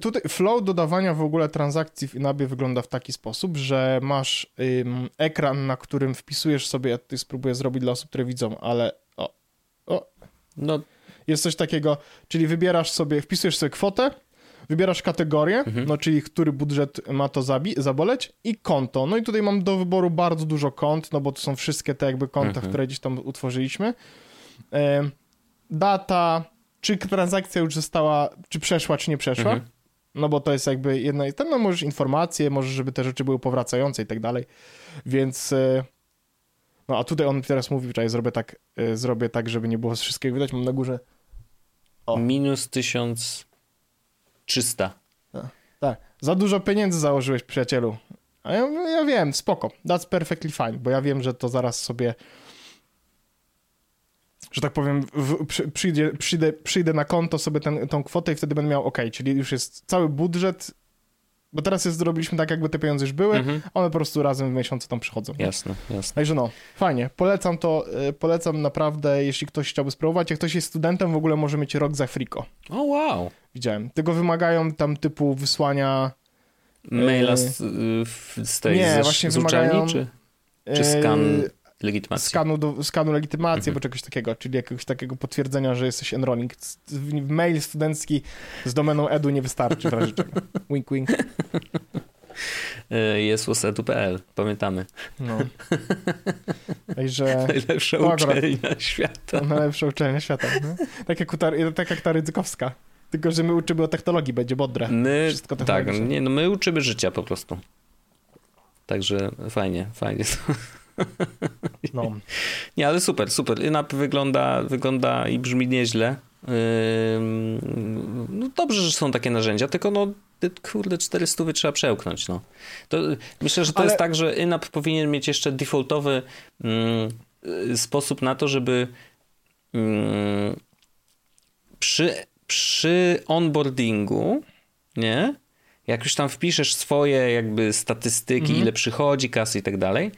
Tutaj flow dodawania w ogóle transakcji w Inabie wygląda w taki sposób, że masz ym, ekran, na którym wpisujesz sobie, ja tutaj spróbuję zrobić dla osób, które widzą, ale No, jest coś takiego, czyli wybierasz sobie, wpisujesz sobie kwotę, wybierasz kategorię, Mhm. no czyli który budżet ma to zabi- zaboleć i konto. No i tutaj mam do wyboru bardzo dużo kont, no bo to są wszystkie te jakby konta, Mhm. które gdzieś tam utworzyliśmy. Em, data, czy transakcja już została, czy przeszła, czy nie przeszła. Mhm. No bo to jest jakby jedna, tam no możesz informacje, możesz, żeby te rzeczy były powracające i tak dalej. Więc e, no a tutaj on teraz mówi, że zrobię tak, e, zrobię tak, żeby nie było z wszystkiego widać. Mam na górze O. minus 1300. Tak, za dużo pieniędzy założyłeś, przyjacielu. A ja, ja wiem, spoko, that's perfectly fine, bo ja wiem, że to zaraz sobie, że tak powiem, w, przy, przyjdzie, przyjdę, przyjdę na konto sobie ten, tą kwotę i wtedy będę miał OK, czyli już jest cały budżet Bo teraz jest, zrobiliśmy tak, jakby te pieniądze już były, Mhm. one po prostu razem w miesiącu tam przychodzą. nie? Jasne, jasne. Także no, fajnie. Polecam to, y, polecam naprawdę, jeśli ktoś chciałby spróbować. Jak ktoś jest studentem, w ogóle może mieć rok za friko. O wow. Widziałem. Tego wymagają tam typu wysłania... Maila z, y, z tej Nie, ze, właśnie z uczelni, wymagają- czy, y, czy skan legitymacji? skanu, do, skanu legitymacji, Mhm. albo czegoś takiego, czyli jakiegoś takiego potwierdzenia, że jesteś enrolling. Mail studencki z domeną edu nie wystarczy w razie czego. Wink, wink. Y, Jesusedu.pl, pamiętamy. No. Także Najlepsza uczelnia świata. najlepsza uczelnia świata. No? Tak, jak, ta, tak jak ta ryzykowska. Tylko, że my uczymy o technologii, będzie bodre. My, Wszystko tak, nie, no my uczymy życia po prostu. Także fajnie, fajnie. No. Nie, ale super, super. Inap wygląda, wygląda i brzmi nieźle. No dobrze, że są takie narzędzia, tylko no kurde 400 trzeba przełknąć. No. To, myślę, że to Ale- jest tak, że Inap powinien mieć jeszcze defaultowy y, sposób na to, żeby przy, przy onboardingu, nie? Jak już tam wpiszesz swoje jakby statystyki, Mhm. ile przychodzi, kasy i tak dalej,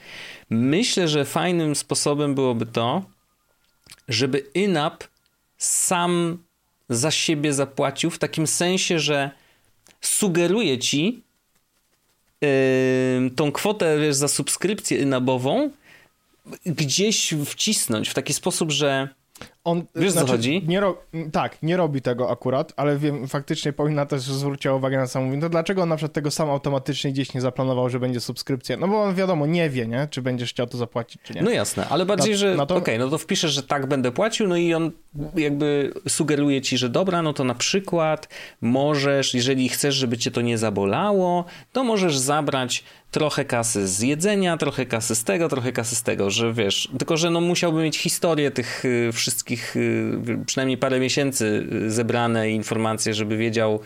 myślę, że fajnym sposobem byłoby to, żeby INAP sam za siebie zapłacił w takim sensie, że sugeruje ci yy, tą kwotę wiesz, za subskrypcję inabową gdzieś wcisnąć w taki sposób, że On, Wiesz, co chodzi? Nie ro, tak, nie robi tego akurat, ale wiem, faktycznie powinna też zwróciła uwagę na sam mówi, to dlaczego on na przykład tego sam automatycznie gdzieś nie zaplanował, że będzie subskrypcja? No bo on wiadomo, nie wie, nie? Czy będziesz chciał to zapłacić, czy nie. No jasne, ale bardziej, Na- że na to- okej, no to wpiszesz, że tak będę płacił, no i on jakby sugeruje ci, że dobra, no to na przykład możesz, jeżeli chcesz, żeby cię to nie zabolało, to możesz zabrać trochę kasy z jedzenia, trochę kasy z tego, trochę kasy z tego, że wiesz, tylko że no musiałby mieć historię tych y, wszystkich, y, przynajmniej parę miesięcy y, zebrane informacje, żeby wiedział,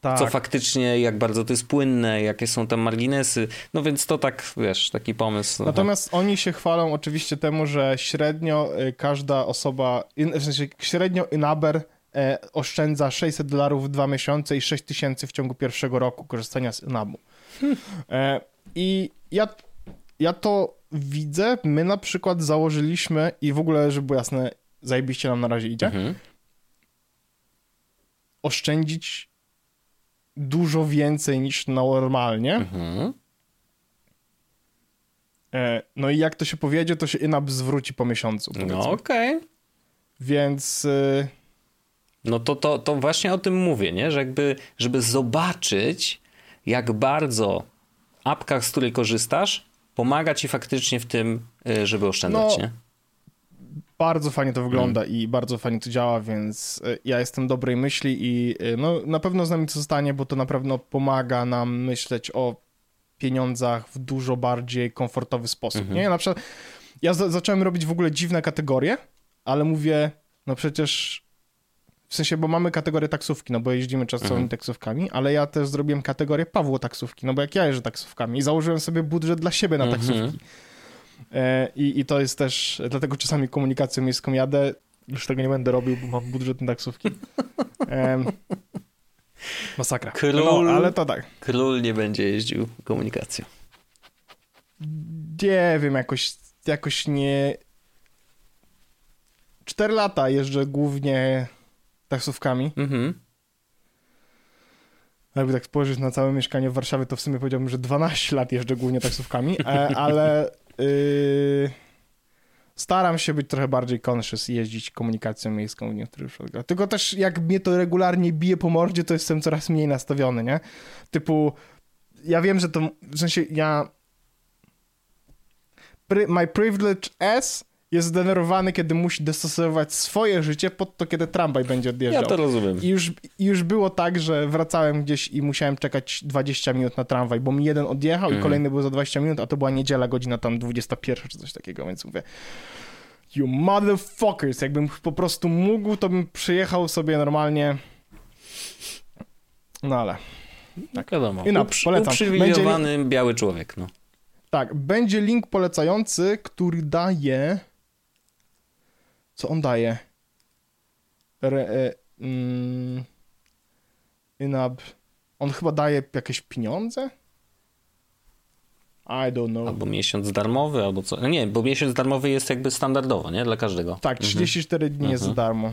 tak. co faktycznie, jak bardzo to jest płynne, jakie są tam marginesy, no więc to tak, wiesz, taki pomysł. Natomiast oni się chwalą oczywiście temu, że średnio y, każda osoba, w sensie średnio Inaber e, oszczędza 600 dolarów w dwa miesiące i 6 tysięcy w ciągu pierwszego roku korzystania z Inabu. E, I ja, ja to widzę. My na przykład założyliśmy i w ogóle, żeby było jasne, zajebiście nam na razie idzie, Mhm. oszczędzić dużo więcej niż normalnie. Mhm. E, no i jak to się powiedzie, to się Inab zwróci po miesiącu. No powiedzmy. okej. Więc y, No to, to, to właśnie o tym mówię, nie? Że jakby, żeby zobaczyć, jak bardzo apka, z której korzystasz, pomaga ci faktycznie w tym, y, żeby oszczędzać, No, nie? Bardzo fajnie to wygląda Mm. i bardzo fajnie to działa, więc y, ja jestem dobrej myśli i y, no, na pewno z nami to zostanie, bo to na pewno pomaga nam myśleć o pieniądzach w dużo bardziej komfortowy sposób. Mhm. Nie? Na przykład ja za zacząłem robić w ogóle dziwne kategorie, ale mówię, no przecież w sensie, bo mamy kategorię taksówki, no bo jeździmy czasami Mhm. taksówkami, ale ja też zrobiłem kategorię Pawło taksówki, no bo jak ja jeżdżę taksówkami i założyłem sobie budżet dla siebie na Mhm. taksówki. E, I, I to jest też, dlatego czasami komunikacją miejską jadę, już tego nie będę robił, bo mam budżet na taksówki. Masakra. Król- No, ale to tak. Król nie będzie jeździł komunikacją. Nie wiem, jakoś, jakoś nie... Cztery lata jeżdżę głównie taksówkami. Mhm. Jakby tak spojrzeć na całe mieszkanie w Warszawie, to w sumie powiedziałbym, że 12 lat jeżdżę głównie taksówkami, e, ale yy, staram się być trochę bardziej conscious i jeździć komunikacją miejską w niektórych przypadkach. Tylko też jak mnie to regularnie bije po mordzie, to jestem coraz mniej nastawiony, nie? Typu, ja wiem, że to, w sensie ja... My privilege S jest zdenerwowany, kiedy musi dostosowywać swoje życie pod to, kiedy tramwaj będzie odjeżdżał. Ja to rozumiem. I już, już było tak, że wracałem gdzieś i musiałem czekać 20 minut na tramwaj, bo mi jeden odjechał Mhm. i kolejny był za 20 minut, a to była niedziela, godzina tam 21 czy coś takiego, więc mówię you motherfuckers, jakbym po prostu mógł, to bym przyjechał sobie normalnie no ale, Tak wiadomo. I na- polecam. uprzywilejowany biały człowiek, no. tak, będzie link polecający, który daje co on daje? Re, e, mm, Inab On chyba daje jakieś pieniądze? I don't know. Albo miesiąc darmowy, albo co. Nie, bo miesiąc darmowy jest jakby standardowo, nie? Dla każdego. Tak, 34 mhm. dni jest za darmo.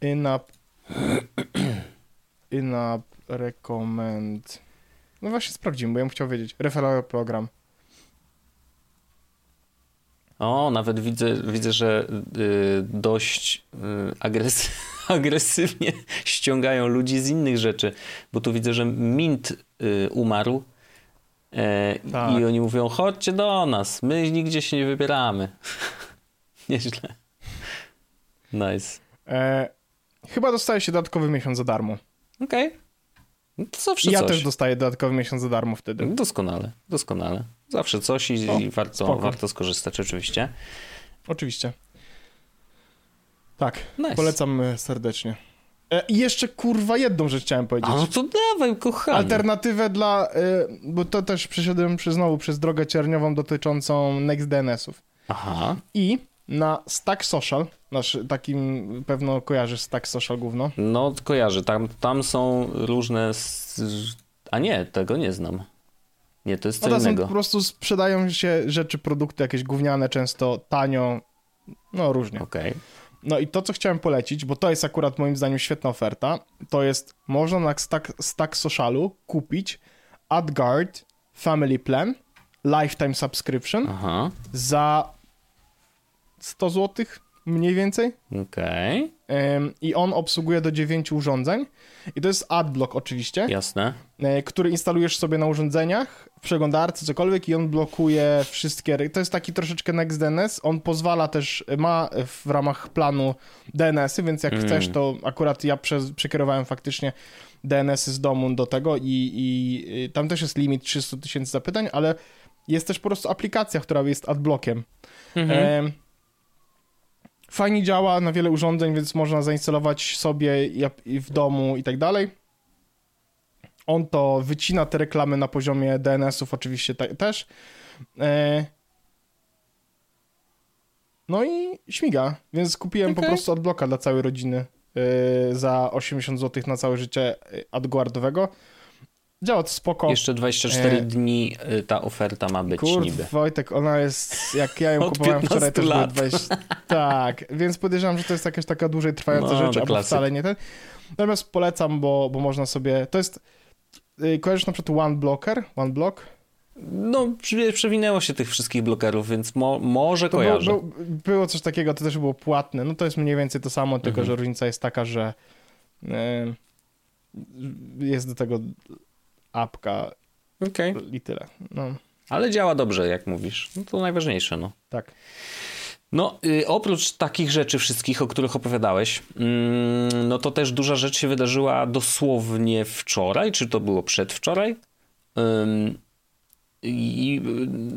In-app. In-app recommend. No właśnie sprawdzimy, bo ja bym chciał wiedzieć. Referral program. O, nawet widzę, widzę że y, dość y, agresy agresywnie ściągają ludzi z innych rzeczy, bo tu widzę, że Mint y, umarł e, tak. i oni mówią, chodźcie do nas, my nigdzie się nie wybieramy. Nieźle. Nice. E, chyba dostaje się dodatkowy miesiąc za darmo. Okej. Okay. No to zawsze ja coś. też dostaję dodatkowy miesiąc za darmo wtedy. Doskonale, doskonale. Zawsze coś i, o, i warto, warto skorzystać oczywiście. Oczywiście. Tak, nice. polecam e, serdecznie. E, I jeszcze kurwa jedną rzecz chciałem powiedzieć. A no to dawaj, kochany. Alternatywę dla, e, bo to też przeszedłem przez, znowu przez drogę cierniową dotyczącą NextDNS-ów. Aha. I na Stack Social, nasz takim pewno kojarzysz Stack Social główno. No kojarzę, tam, tam są różne, a nie, tego nie znam. Nie, to jest co no innego. po prostu sprzedają się rzeczy, produkty jakieś gówniane, często tanio, no różnie. Okej. Okay. No i to, co chciałem polecić, bo to jest akurat moim zdaniem świetna oferta, to jest, można na Stack, Stack Socialu kupić AdGuard Family Plan Lifetime Subscription Aha. za 100 zł mniej więcej. Okej. Okay. I on obsługuje do 9 urządzeń. I to jest AdBlock oczywiście. Jasne. E, który instalujesz sobie na urządzeniach, w przeglądarce, cokolwiek i on blokuje wszystkie... To jest taki troszeczkę NextDNS. On pozwala też, ma w ramach planu DNS-y, więc jak mm. chcesz, to akurat ja przez, przekierowałem faktycznie DNS-y z domu do tego i, i tam też jest limit 300 tysięcy zapytań, ale jest też po prostu aplikacja, która jest adblockiem. Mhm. E, Fajnie działa na wiele urządzeń, więc można zainstalować sobie w domu i tak dalej. On to wycina te reklamy na poziomie DNS-ów oczywiście też. E, no i śmiga, więc kupiłem okay. po prostu adblocka dla całej rodziny e, za 80 zł na całe życie e, adguardowego. Działa to spoko. Jeszcze 24 e... dni y, ta oferta ma być Kurw, niby. Wojtek, ona jest, jak ja ją kupowałem wczoraj, też lat. 20... Tak, więc podejrzewam, że to jest jakaś taka dłużej trwająca no, rzecz, albo wcale nie ten. Natomiast polecam, bo, bo można sobie, to jest, yy, kojarzysz na przykład One Blocker, One Block? No, przewinęło się tych wszystkich blokerów, więc mo może to kojarzę. Było, było, coś takiego, to też było płatne. No to jest mniej więcej to samo, tylko mhm. że różnica jest taka, że yy, jest do tego apka okay. i tyle. No. Ale działa dobrze, jak mówisz. No to najważniejsze, no. Tak. No, y, oprócz takich rzeczy wszystkich, o których opowiadałeś, mm, no to też duża rzecz się wydarzyła dosłownie wczoraj, czy to było przedwczoraj? I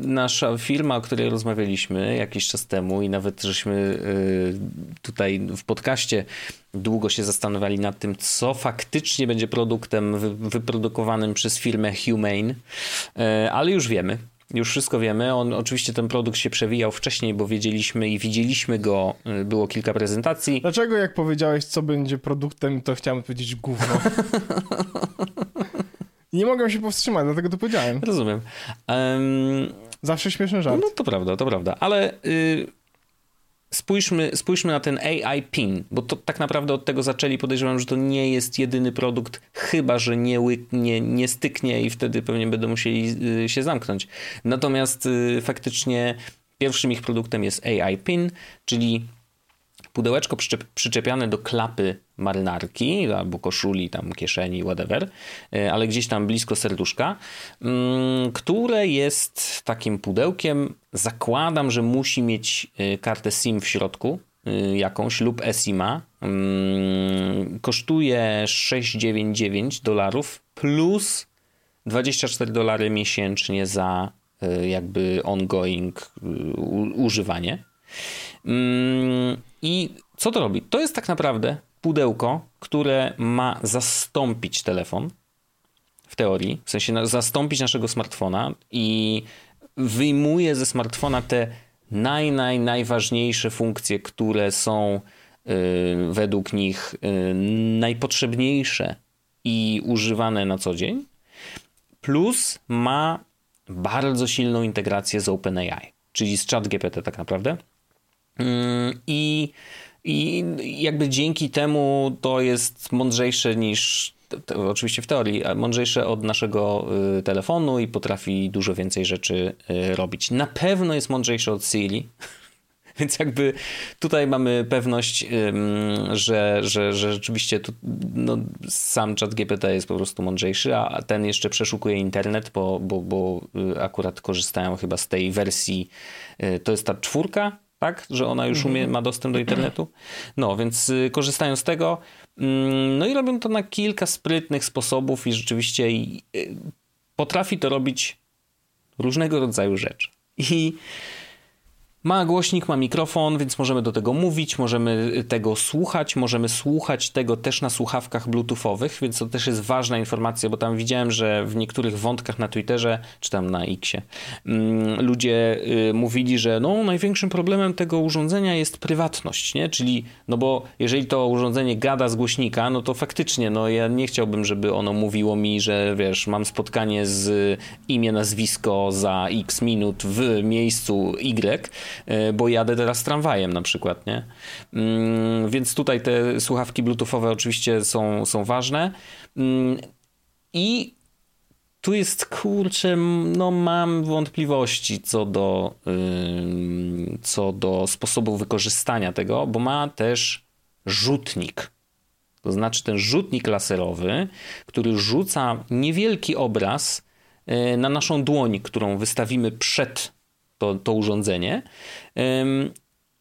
nasza firma, o której rozmawialiśmy jakiś czas temu i nawet żeśmy y, tutaj w podcaście długo się zastanawiali nad tym, co faktycznie będzie produktem wyprodukowanym przez firmę Humane, y, ale już wiemy. Już wszystko wiemy. On, oczywiście ten produkt się przewijał wcześniej, bo wiedzieliśmy i widzieliśmy go, y, było kilka prezentacji. Dlaczego jak powiedziałeś, co będzie produktem, to chciałem powiedzieć gówno? Nie mogłem się powstrzymać, dlatego to powiedziałem. Rozumiem. Um, Zawsze śmieszny żart. No to prawda, to prawda, ale y, spójrzmy, spójrzmy na ten AI PIN, bo to tak naprawdę od tego zaczęli. Podejrzewam, że to nie jest jedyny produkt, chyba że nie, nie, nie styknie i wtedy pewnie będą musieli y, się zamknąć. Natomiast y, faktycznie pierwszym ich produktem jest AI PIN, czyli pudełeczko przyczep, przyczepiane do klapy marynarki albo koszuli, tam kieszeni, whatever, e, ale gdzieś tam blisko serduszka, mm, które jest takim pudełkiem. Zakładam, że musi mieć e, kartę SIM w środku, e, jakąś lub eSIMa. Mm, kosztuje 6,99 dolarów plus 24 dolary miesięcznie za jakby ongoing używanie. I co to robi? To jest tak naprawdę pudełko, które ma zastąpić telefon w teorii, w sensie zastąpić naszego smartfona i wyjmuje ze smartfona te naj, naj, najważniejsze funkcje, które są yy, według nich yy, najpotrzebniejsze i używane na co dzień. Plus ma bardzo silną integrację z OpenAI, czyli z ChatGPT tak naprawdę. I, I jakby dzięki temu to jest mądrzejsze niż oczywiście w teorii, mądrzejsze od naszego y, telefonu i potrafi dużo więcej rzeczy y, robić. Na pewno jest mądrzejsze od Siri, więc jakby tutaj mamy pewność, że, że, że rzeczywiście tu, no, sam chat GPT jest po prostu mądrzejszy, a ten jeszcze przeszukuje internet, bo, bo, bo y, akurat korzystają chyba z tej wersji, to jest ta czwórka, tak? Że ona już umie, ma dostęp do internetu. No, więc korzystają z tego. Mm, no i robią to na kilka sprytnych sposobów i rzeczywiście y, potrafi to robić różnego rodzaju rzeczy. I ma głośnik, ma mikrofon, więc możemy do tego mówić, możemy tego słuchać, możemy słuchać tego też na słuchawkach bluetoothowych, więc to też jest ważna informacja, bo tam widziałem, że w niektórych wątkach na Twitterze, czy tam na Xie, mm, ludzie y, mówili, że no, największym problemem tego urządzenia jest prywatność, nie? Czyli, no bo jeżeli to urządzenie gada z głośnika, no to faktycznie, no ja nie chciałbym, żeby ono mówiło mi, że wiesz, mam spotkanie z imię, nazwisko za x minut w miejscu Y, bo jadę teraz tramwajem na przykład, nie? Mm, więc tutaj te słuchawki bluetoothowe oczywiście są, są ważne. Mm, I tu jest, kurczę, no mam wątpliwości co do, co do sposobu wykorzystania tego, bo ma też rzutnik. To znaczy ten rzutnik laserowy, który rzuca niewielki obraz e, na naszą dłoń, którą wystawimy przed to, to urządzenie.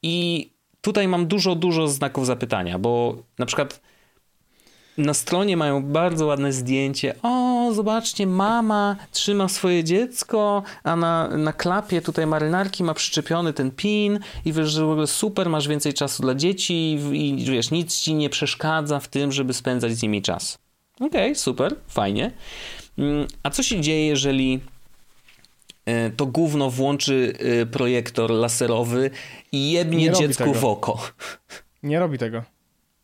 I tutaj mam dużo, dużo znaków zapytania, bo na przykład na stronie mają bardzo ładne zdjęcie. O, zobaczcie, mama trzyma swoje dziecko, a na, na klapie tutaj marynarki ma przyczepiony ten pin i wiesz, że w ogóle super, masz więcej czasu dla dzieci i, wiesz, nic ci nie przeszkadza w tym, żeby spędzać z nimi czas. Okej, okay, super, fajnie. A co się dzieje, jeżeli to gówno włączy e, projektor laserowy i jebnie dziecku w oko. Nie robi tego.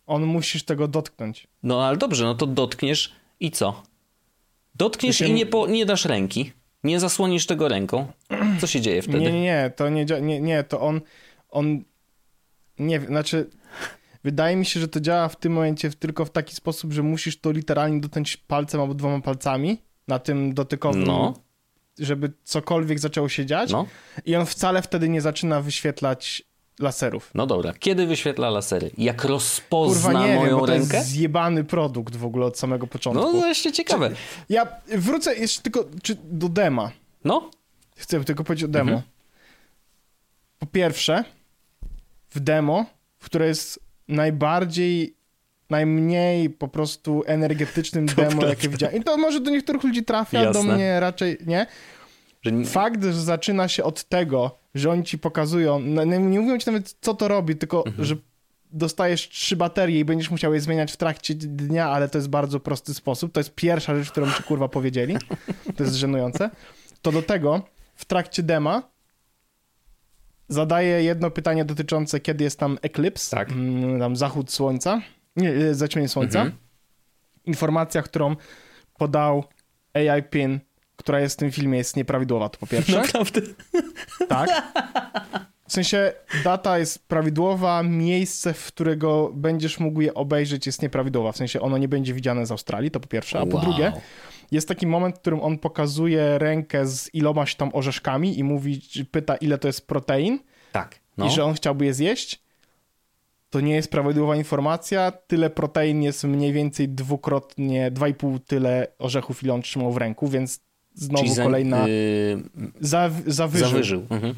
On musisz tego dotknąć. No ale dobrze, no to dotkniesz i co? Dotkniesz i nie, po, nie dasz ręki. Nie zasłonisz tego ręką. Co się dzieje wtedy? Nie, nie, nie, to nie, nie, nie, to on, on, nie wiem, znaczy, wydaje mi się, że to działa w tym momencie tylko w taki sposób, że musisz to literalnie dotknąć palcem albo dwoma palcami na tym dotykowym no żeby cokolwiek zaczęło się dziać no. i on wcale wtedy nie zaczyna wyświetlać laserów. No dobra, kiedy wyświetla lasery? Jak rozpozna Kurwa, nie moją wiem, bo rękę? To jest zjebany produkt w ogóle od samego początku. No właśnie ciekawe. Czy, ja wrócę jeszcze tylko czy, do dema. No. Chcę tylko powiedzieć o demo. Mhm. Po pierwsze, w demo, które jest najbardziej najmniej po prostu energetycznym to demo, prawda. jakie widziałem. I to może do niektórych ludzi trafia, Jasne. do mnie raczej nie. Że... Fakt, że zaczyna się od tego, że oni ci pokazują, no, nie, nie mówią ci nawet co to robi, tylko mhm. że dostajesz trzy baterie i będziesz musiał je zmieniać w trakcie dnia, ale to jest bardzo prosty sposób. To jest pierwsza rzecz, którą ci kurwa powiedzieli. To jest żenujące. To do tego w trakcie dema zadaję jedno pytanie dotyczące, kiedy jest tam eklips, tak. Mm, tam zachód słońca nie, e, zaćmienie słońca. Mhm. Informacja, którą podał AI Pin, która jest w tym filmie, jest nieprawidłowa, to po pierwsze. Naprawdę? Tak. W sensie data jest prawidłowa, miejsce, w którego będziesz mógł je obejrzeć jest nieprawidłowa. W sensie ono nie będzie widziane z Australii, to po pierwsze. A po wow. drugie, jest taki moment, w którym on pokazuje rękę z ilomaś tam orzeszkami i mówi, pyta ile to jest protein. Tak. No. I że on chciałby je zjeść to nie jest prawidłowa informacja. Tyle protein jest mniej więcej dwukrotnie, dwa i pół tyle orzechów, ile on trzymał w ręku, więc znowu za, kolejna... Yy... zawyżył. zawyżył. Mhm.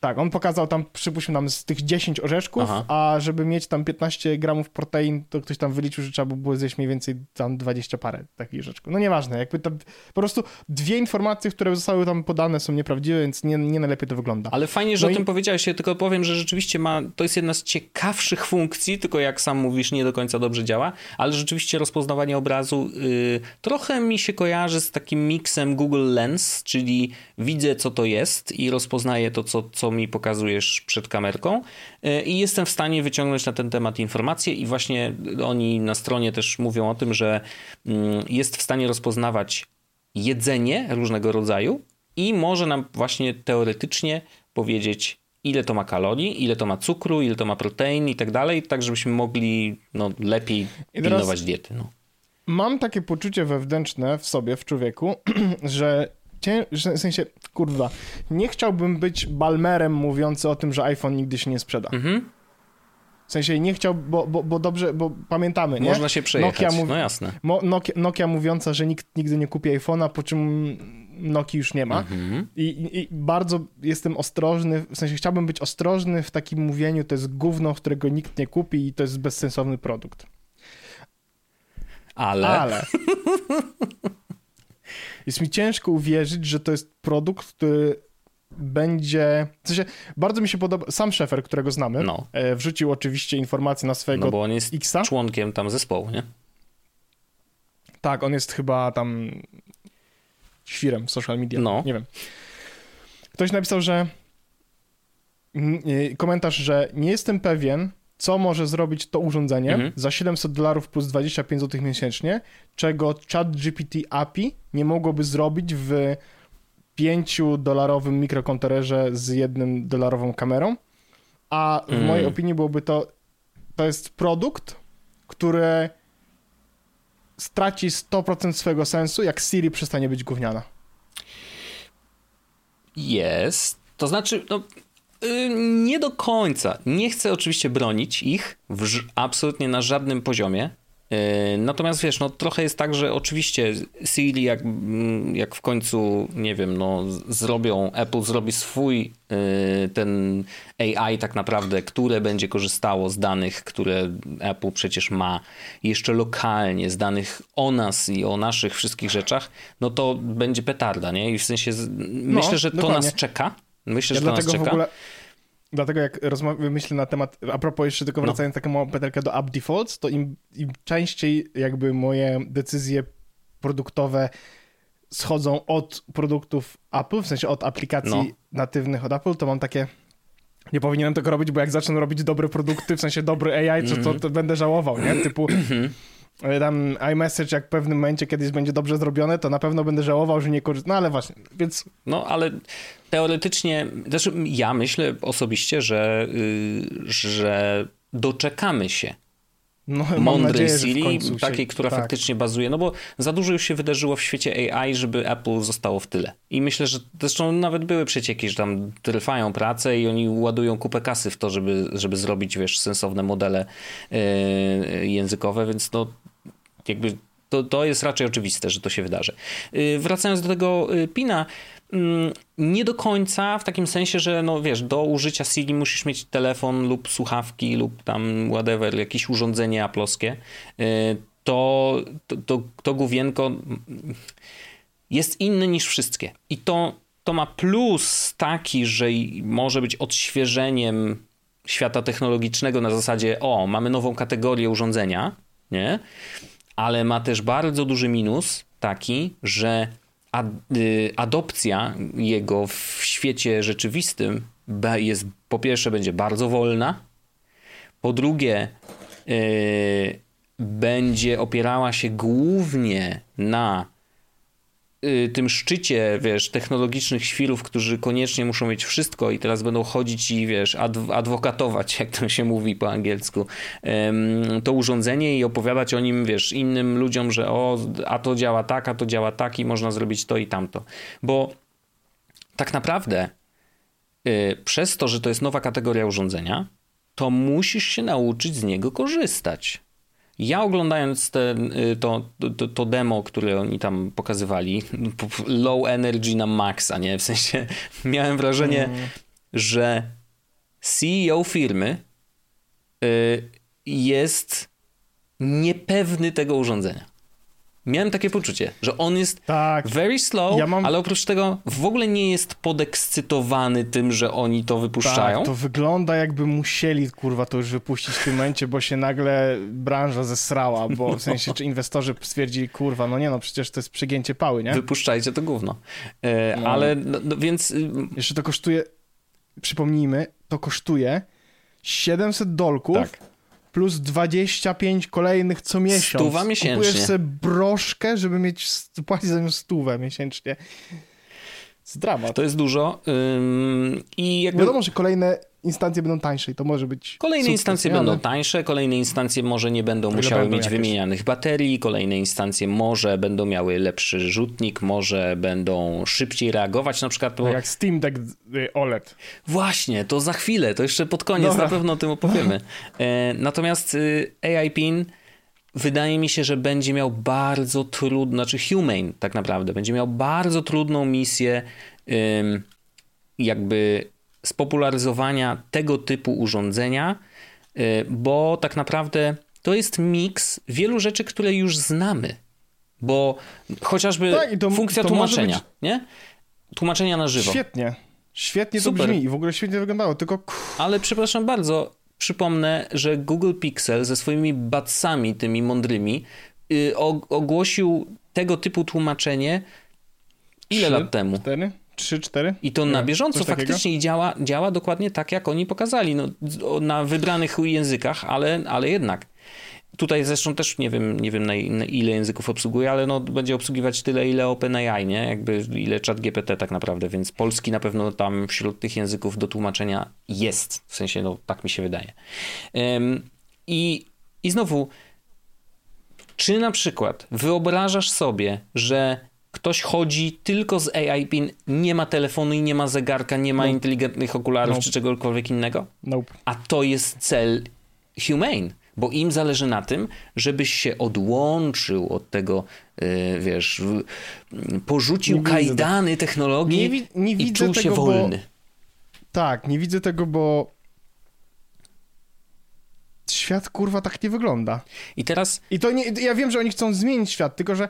Tak, on pokazał tam, przypuśćmy tam z tych 10 orzeszków, Aha. a żeby mieć tam 15 gramów protein, to ktoś tam wyliczył, że trzeba by było zjeść mniej więcej tam 20 parę takich orzeszków. No nieważne, jakby to po prostu dwie informacje, które zostały tam podane są nieprawdziwe, więc nie, nie najlepiej to wygląda. Ale fajnie, że no o i... tym powiedziałeś, ja tylko powiem, że rzeczywiście ma, to jest jedna z ciekawszych funkcji, tylko jak sam mówisz, nie do końca dobrze działa, ale rzeczywiście rozpoznawanie obrazu yy, trochę mi się kojarzy z takim miksem Google Lens, czyli widzę co to jest i rozpoznaję to, co, co co mi pokazujesz przed kamerką y, i jestem w stanie wyciągnąć na ten temat informacje i właśnie oni na stronie też mówią o tym, że mm, jest w stanie rozpoznawać jedzenie różnego rodzaju i może nam właśnie teoretycznie powiedzieć, ile to ma kalorii, ile to ma cukru, ile to ma protein i tak dalej, tak żebyśmy mogli no, lepiej pilnować diety. No. Mam takie poczucie wewnętrzne w sobie, w człowieku, że, cię, w sensie, kurwa, nie chciałbym być balmerem mówiący o tym, że iPhone nigdy się nie sprzeda. Mhm. W sensie nie chciał, bo, bo, bo dobrze, bo pamiętamy, nie? Można się przejechać, Nokia mów- no jasne. Mo- Nokia, Nokia mówiąca, że nikt nigdy nie kupi iPhone'a, po czym Nokii już nie ma. Mhm. I, i, I bardzo jestem ostrożny, w sensie chciałbym być ostrożny w takim mówieniu, to jest gówno, którego nikt nie kupi i to jest bezsensowny produkt. Ale, Ale jest mi ciężko uwierzyć, że to jest produkt, który będzie. W sensie, bardzo mi się podoba. Sam szefer, którego znamy, no, e, wrzucił oczywiście informacje na swojego no bo on jest Xa. członkiem tam zespołu, nie? Tak, on jest chyba tam świrem w social media. No. Nie wiem. Ktoś napisał, że y, komentarz, że nie jestem pewien, co może zrobić to urządzenie Mhm. za 700 dolarów plus 25 zł miesięcznie, czego ChatGPT API nie mogłoby zrobić w 5-dolarowym mikrokontrolerze z jednym dolarową kamerą. A w Mm. mojej opinii byłoby to to jest produkt, który straci 100% swojego sensu, jak Siri przestanie być gówniana. Jest. To znaczy, no, nie do końca. Nie chcę oczywiście bronić ich w, absolutnie na żadnym poziomie. Y, Natomiast wiesz, no trochę jest tak, że oczywiście Siri jak, mm, jak w końcu, nie wiem, no zrobią, Apple zrobi swój y, ten AI tak naprawdę, które będzie korzystało z danych, które Apple przecież ma jeszcze lokalnie, z danych o nas i o naszych wszystkich rzeczach, no to będzie petarda, nie? I w sensie, z- myślę, że to dokładnie. nas czeka. Myślę, Ja że to nas dlatego w czeka. ogóle. Dlatego jak rozmawiam, myślę na temat, a propos jeszcze tylko No. wracając taką małą petelkę do app defaults, to im, im częściej jakby moje decyzje produktowe schodzą od produktów Apple, w sensie od aplikacji No. natywnych od Apple, to mam takie nie powinienem tego robić, bo jak zacznę robić dobre produkty, w sensie dobry AI, to, to, to będę żałował, nie? Typu e, tam iMessage jak w pewnym momencie kiedyś będzie dobrze zrobione, to na pewno będę żałował, że nie korzystam. No ale właśnie, więc No, ale teoretycznie, znaczy ja myślę osobiście, że, y, że doczekamy się no, mądrej nadzieję, Siri, się- takiej, która tak. faktycznie bazuje, no bo za dużo już się wydarzyło w świecie AI, żeby Apple zostało w tyle. I myślę, że zresztą nawet były przecieki, że tam trwają prace i oni ładują kupę kasy w to, żeby, żeby zrobić, wiesz, sensowne modele y, językowe, więc no jakby to, to jest raczej oczywiste, że to się wydarzy. Y, Wracając do tego y, pina, mm, nie do końca w takim sensie, że no wiesz, do użycia Siri musisz mieć telefon lub słuchawki lub tam whatever, jakieś urządzenie aploskie. Y, To, to, to, to główienko jest inne niż wszystkie. I to, to ma plus taki, że może być odświeżeniem świata technologicznego na zasadzie, o, mamy nową kategorię urządzenia, nie? Ale ma też bardzo duży minus taki, że ad, y, adopcja jego w świecie rzeczywistym jest, po pierwsze, będzie bardzo wolna, po drugie, y, będzie opierała się głównie na tym szczycie, wiesz, technologicznych świrów, którzy koniecznie muszą mieć wszystko i teraz będą chodzić i, wiesz, adw- adwokatować, jak to się mówi po angielsku, to urządzenie i opowiadać o nim, wiesz, innym ludziom, że o, a to działa tak, a to działa tak i można zrobić to i tamto. Bo tak naprawdę y, przez to, że to jest nowa kategoria urządzenia, to musisz się nauczyć z niego korzystać. Ja oglądając ten, y, to, to, to demo, które oni tam pokazywali, low energy na maksa, nie? W sensie miałem wrażenie, że CEO firmy y, jest niepewny tego urządzenia. Miałem takie poczucie, że on jest Tak. very slow, Ja mam- ale oprócz tego w ogóle nie jest podekscytowany tym, że oni to wypuszczają. Tak, to wygląda jakby musieli, kurwa, to już wypuścić w tym momencie, bo się nagle branża zesrała, bo w sensie, czy inwestorzy stwierdzili, kurwa, no nie no, przecież to jest przegięcie pały, nie? Wypuszczajcie to gówno. E, No. Ale, no, no, więc y, Jeszcze to kosztuje przypomnijmy, to kosztuje 700 dolków Tak. Plus 25 kolejnych co miesiąc. Stuwa miesięcznie. Kupujesz sobie broszkę, żeby mieć płacić za nią stówę miesięcznie. Z dramat. To jest dużo. Ym, I jakby Wiadomo, że kolejne instancje będą tańsze i to może być Kolejne sukces, instancje nie? będą tańsze, kolejne instancje może nie będą musiały będą mieć jakieś. wymienianych baterii, kolejne instancje może będą miały lepszy rzutnik, może będą szybciej reagować, na przykład. Bo... Tak jak Steam Deck y, OLED. Właśnie, to za chwilę, to jeszcze pod koniec Dobra. na pewno o tym opowiemy. E, natomiast y, AI PIN wydaje mi się, że będzie miał bardzo trudną, znaczy Humane tak naprawdę, będzie miał bardzo trudną misję jakby spopularyzowania tego typu urządzenia, y, bo tak naprawdę to jest miks wielu rzeczy, które już znamy. Bo chociażby Tak, to- funkcja to tłumaczenia, być- nie? Tłumaczenia na żywo. Świetnie. Świetnie to Super. brzmi i w ogóle świetnie wyglądało, tylko Ale przepraszam bardzo, przypomnę, że Google Pixel ze swoimi batsami, tymi mądrymi, og- ogłosił tego typu tłumaczenie ile lat temu? cztery, trzy, cztery. I to na bieżąco coś faktycznie działa, działa dokładnie tak, jak oni pokazali. No, na wybranych językach, ale, ale jednak. Tutaj zresztą też nie wiem, nie wiem na, ile języków obsługuje, ale no, będzie obsługiwać tyle, ile OpenAI, nie? Jakby ile chat GPT tak naprawdę, więc polski na pewno tam wśród tych języków do tłumaczenia jest. W sensie, no tak mi się wydaje. Ym, i, I znowu, czy na przykład wyobrażasz sobie, że ktoś chodzi tylko z AI PIN, nie ma telefonu i nie ma zegarka, nie ma No. inteligentnych okularów No. czy czegokolwiek innego? Nope. A to jest cel humane, bo im zależy na tym, żebyś się odłączył od tego, yy, wiesz, porzucił Nie widzę kajdany technologii Nie, nie i czuł się tego, bo... wolny. Tak, nie widzę tego, bo świat kurwa tak nie wygląda. I teraz I to nie, ja wiem, że oni chcą zmienić świat, tylko że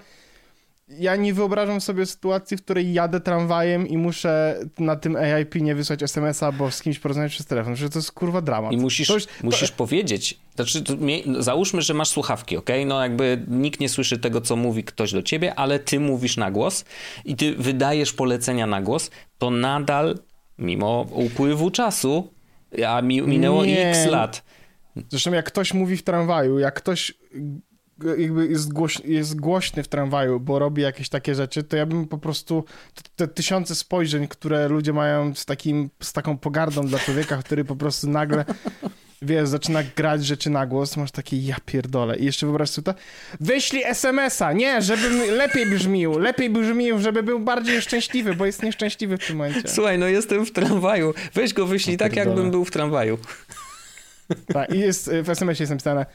ja nie wyobrażam sobie sytuacji, w której jadę tramwajem i muszę na tym AIP nie wysłać SMS-a, bo z kimś porozmawiać przez telefon, że to jest kurwa dramat. I musisz, to już, musisz powiedzieć, znaczy, to, załóżmy, że masz słuchawki, ok? No jakby nikt nie słyszy tego, co mówi ktoś do ciebie, ale ty mówisz na głos i ty wydajesz polecenia na głos, to nadal, mimo upływu czasu, a mi, minęło Nie. x lat, Zresztą jak ktoś mówi w tramwaju, jak ktoś jakby jest, głoś, jest głośny w tramwaju, bo robi jakieś takie rzeczy, to ja bym po prostu te, te tysiące spojrzeń, które ludzie mają z, takim, z taką pogardą dla człowieka, który po prostu nagle wiesz, zaczyna grać rzeczy na głos, masz takie ja pierdolę. I jeszcze wyobraź sobie to, wyślij SMS-a, nie, żeby lepiej brzmił, lepiej brzmił, żeby był bardziej szczęśliwy, bo jest nieszczęśliwy w tym momencie. Słuchaj, no jestem w tramwaju. Weź go wyślij tak, pierdolę. jakbym był w tramwaju. Tak, i jest, w SMS-ie jest napisane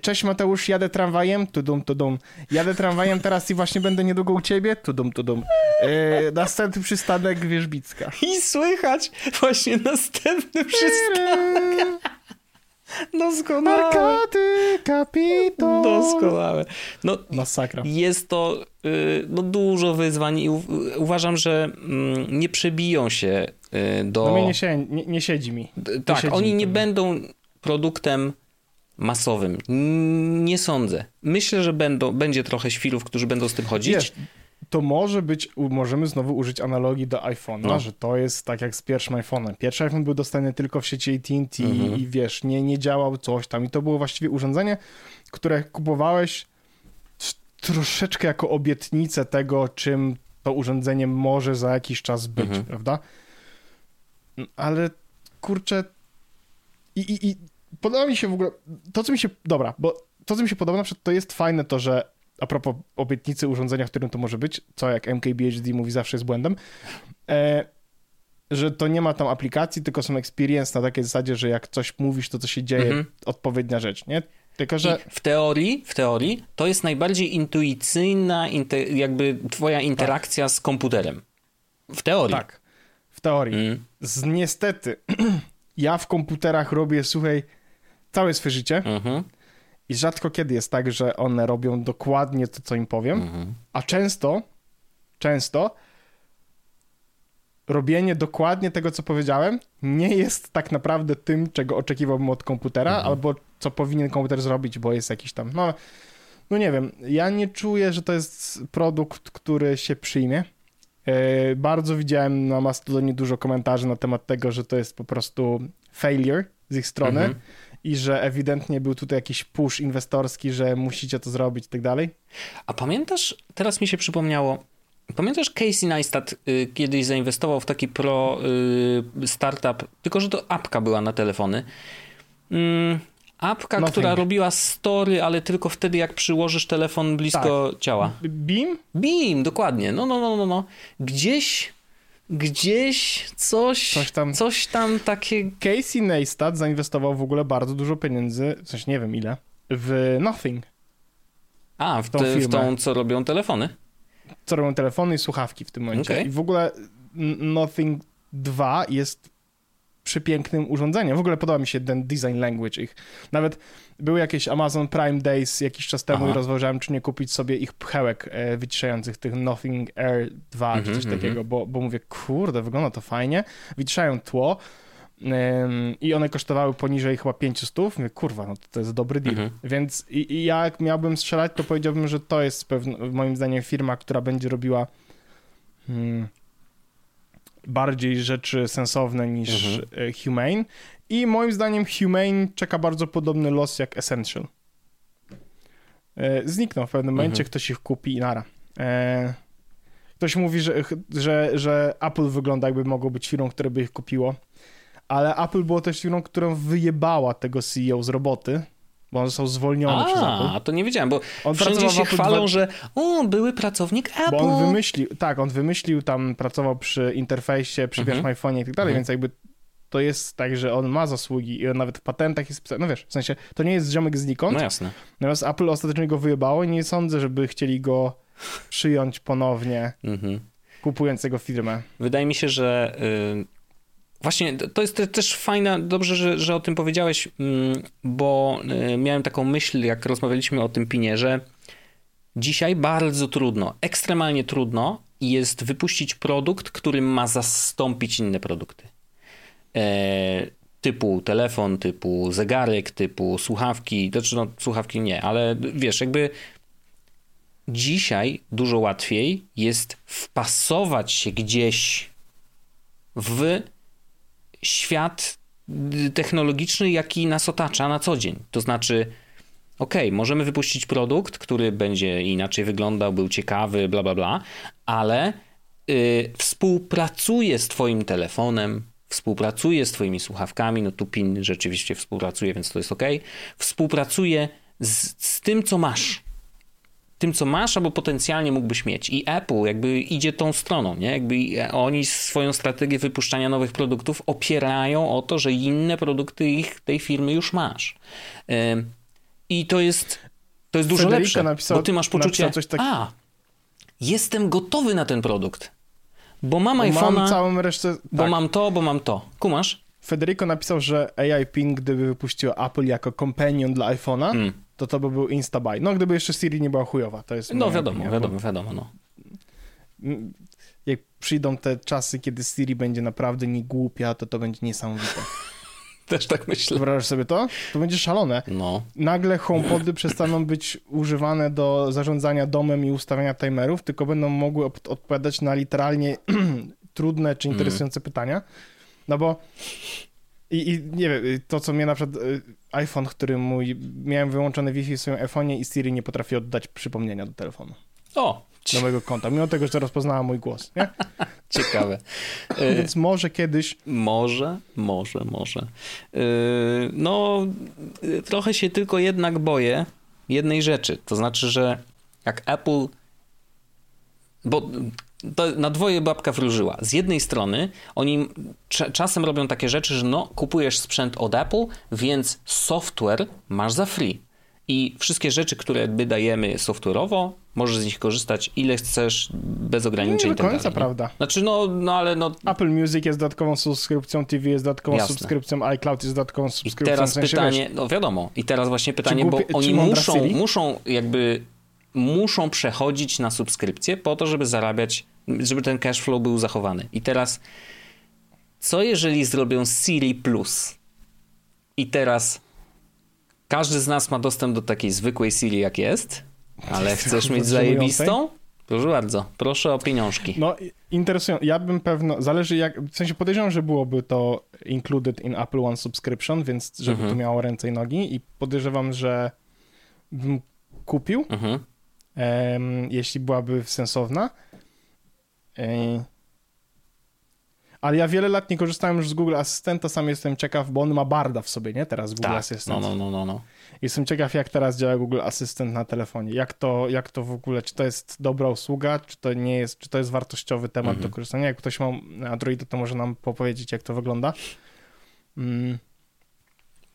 Cześć Mateusz, jadę tramwajem, tudum, tudum. Jadę tramwajem teraz i właśnie będę niedługo u ciebie, tudum, tudum. Yy, następny przystanek Wierzbicka. I słychać właśnie następny przystanek. Doskonałe. Arkady, kapitol. Doskonałe. No, Masakra. jest to y, no, dużo wyzwań i u, uważam, że mm, nie przebiją się y, do... No mnie nie, nie, nie siedzi mi. D- tak, siedzi oni mi nie będą produktem masowym. Nie sądzę. Myślę, że będą, będzie trochę świrów, którzy będą z tym chodzić. Wiesz, to może być, możemy znowu użyć analogii do iPhone'a, No. że to jest tak jak z pierwszym iPhone'em. Pierwszy iPhone był dostępny tylko w sieci AT&T Mhm. i wiesz, nie, nie działał coś tam i to było właściwie urządzenie, które kupowałeś troszeczkę jako obietnicę tego, czym to urządzenie może za jakiś czas być, Mhm. prawda? Ale kurczę i, i, i podoba mi się w ogóle, to co mi się, dobra, bo to co mi się podoba na przykład to jest fajne to, że a propos obietnicy urządzenia, w którym to może być, co jak MKBHD mówi zawsze jest błędem, e, że to nie ma tam aplikacji, tylko są experience na takiej zasadzie, że jak coś mówisz, to co się dzieje, Mhm. odpowiednia rzecz, nie? Tylko, że I w teorii, w teorii to jest najbardziej intuicyjna inte, jakby twoja interakcja z komputerem. W teorii. tak, w teorii. Mm. Z, niestety, ja w komputerach robię, słuchaj, całe swoje życie Mhm. i rzadko kiedy jest tak, że one robią dokładnie to, co im powiem, Mhm. a często, często robienie dokładnie tego, co powiedziałem, nie jest tak naprawdę tym, czego oczekiwałbym od komputera, Mhm. albo co powinien komputer zrobić, bo jest jakiś tam, no, no nie wiem, ja nie czuję, że to jest produkt, który się przyjmie. E, bardzo widziałem na Mastodonie dużo komentarzy na temat tego, że to jest po prostu failure z ich strony Mhm. I że ewidentnie był tutaj jakiś push inwestorski, że musicie to zrobić i tak dalej. A pamiętasz, teraz mi się przypomniało, pamiętasz Casey Neistat y, kiedyś zainwestował w taki pro y, startup, tylko że to apka była na telefony. Mm, apka, Nothing. która robiła story, ale tylko wtedy jak przyłożysz telefon blisko ciała. Beam? Beam, dokładnie. No, no, no, no, no. Gdzieś, gdzieś coś, Coś tam. coś tam takie... Casey Neistat zainwestował w ogóle bardzo dużo pieniędzy, w sensie nie wiem ile, w Nothing. A, w, Tą te, w tą, co robią telefony. Co robią telefony i słuchawki w tym momencie. Okej. I w ogóle Nothing 2 jest przepięknym urządzeniem. W ogóle podoba mi się ten design language ich. Nawet były jakieś Amazon Prime Days jakiś czas temu Aha. i rozważałem, czy nie kupić sobie ich pchełek e, wyciszających, tych Nothing Air 2 czy Mhm, coś mhm. takiego, bo, bo mówię, kurde, wygląda to fajnie. Wyciszają tło ym, i one kosztowały poniżej chyba 500. Mówię, kurwa, no to, to jest dobry deal. Mhm. Więc i, i ja jak miałbym strzelać, to powiedziałbym, że to jest pewno, moim zdaniem firma, która będzie robiła hmm, bardziej rzeczy sensowne niż Mhm. e, Humane. I moim zdaniem Humane czeka bardzo podobny los jak Essential. E, Znikną w pewnym momencie, Mhm. ktoś ich kupi i nara. E, Ktoś mówi, że, że, że Apple wygląda jakby mogło być firmą, które by ich kupiło, ale Apple było też firmą, którą wyjebała tego CEO z roboty, bo on został zwolniony przez Apple. A, to nie wiedziałem, bo On wszędzie się chwalą, dwa- że o, były pracownik Apple. Bo on wymyślił, tak, on wymyślił tam, pracował przy interfejsie, przy Mhm. pierwszym iPhone'ie i tak dalej, Mhm. więc jakby to jest tak, że on ma zasługi i on nawet w patentach jest pisany, no wiesz, w sensie to nie jest ziomek znikąd, No jasne. natomiast Apple ostatecznie go wyjebało i nie sądzę, żeby chcieli go przyjąć ponownie, Mhm. kupując jego firmę. Wydaje mi się, że y, właśnie to- jest te- też fajna, dobrze, że, że o tym powiedziałeś, mm, bo y, miałem taką myśl, jak rozmawialiśmy o tym pinie, że dzisiaj bardzo trudno, ekstremalnie trudno jest wypuścić produkt, który ma zastąpić inne produkty. E, typu telefon, typu zegarek, typu słuchawki, znaczy no słuchawki nie, ale wiesz, jakby dzisiaj dużo łatwiej jest wpasować się gdzieś w świat technologiczny, jaki nas otacza na co dzień. To znaczy, okej, możemy wypuścić produkt, który będzie inaczej wyglądał, był ciekawy, bla, bla, bla, ale y, współpracuje z Twoim telefonem, współpracuje z Twoimi słuchawkami. No tu PIN rzeczywiście współpracuje, więc to jest ok. Współpracuje z, z tym, co masz tym, co masz, albo potencjalnie mógłbyś mieć. I Apple jakby idzie tą stroną, nie? Jakby oni swoją strategię wypuszczania nowych produktów opierają o to, że inne produkty ich, tej firmy już masz. I to jest, to jest dużo Federico lepsze, napisał- bo ty masz poczucie, tak- a, jestem gotowy na ten produkt, bo mam Bo Mam iPhone'a, całą resztę, bo tak. mam to, bo mam to. Kumasz? Federico napisał, że AI Ping, gdyby wypuściło Apple jako companion dla iPhone'a, Mm. to to by był Instabuy. No, gdyby jeszcze Siri nie była chujowa, to jest No wiadomo, opinia, wiadomo, wiadomo. No. bo Jak przyjdą te czasy, kiedy Siri będzie naprawdę nie głupia, to to będzie niesamowite. Też tak myślę. Wyobrażasz sobie to? To będzie szalone. No. Nagle HomePody przestaną być używane do zarządzania domem i ustawiania timerów, tylko będą mogły op- odpowiadać na literalnie trudne czy interesujące pytania. No bo i, i nie wiem, y, to co mnie na przykład y, iPhone, który mój, miałem wyłączony Wi-Fi w swoim iPhone'ie i Siri nie potrafi oddać przypomnienia do telefonu, O, do mojego konta, mimo tego, że rozpoznała mój głos, nie? ciekawe. Więc może kiedyś Może, może, może. Yy, no, trochę się tylko jednak boję jednej rzeczy. To znaczy, że jak Apple. Bo to na dwoje babka wróżyła. Z jednej strony oni cza- czasem robią takie rzeczy, że no, kupujesz sprzęt od Apple, więc software masz za free. I wszystkie rzeczy, które my dajemy software'owo, możesz z nich korzystać ile chcesz, bez ograniczeń. Nie i do tak końca prawda. Znaczy, no, no ale no, Apple Music jest dodatkową subskrypcją, TV jest dodatkową Jasne. subskrypcją, iCloud jest dodatkową I subskrypcją. teraz w sensie, pytanie, wiesz, no wiadomo, i teraz właśnie pytanie, głupie- bo oni muszą, muszą jakby, muszą przechodzić na subskrypcję po to, żeby zarabiać, żeby ten cash flow był zachowany. I teraz, co jeżeli zrobią Siri Plus? I teraz każdy z nas ma dostęp do takiej zwykłej Siri, jak jest, ale chcesz mieć zajebistą? Proszę bardzo, proszę o pieniążki. No, interesujące. Ja bym pewno, zależy jak, w sensie podejrzewam, że byłoby to included in Apple One subscription, więc żeby Mhm. to miało ręce i nogi i podejrzewam, że bym kupił, Mhm. em, jeśli byłaby sensowna. Ej. Ale ja wiele lat nie korzystałem już z Google Asystenta, sam jestem ciekaw, bo on ma barda w sobie, nie? Teraz Google Tak, Assistant. no, no, no, no, no. Jestem ciekaw, jak teraz działa Google Assistant na telefonie. Jak to, jak to w ogóle, czy to jest dobra usługa, czy to nie jest, czy to jest wartościowy temat Mhm. do korzystania. Jak ktoś ma Androida, to może nam powiedzieć, jak to wygląda. Mm,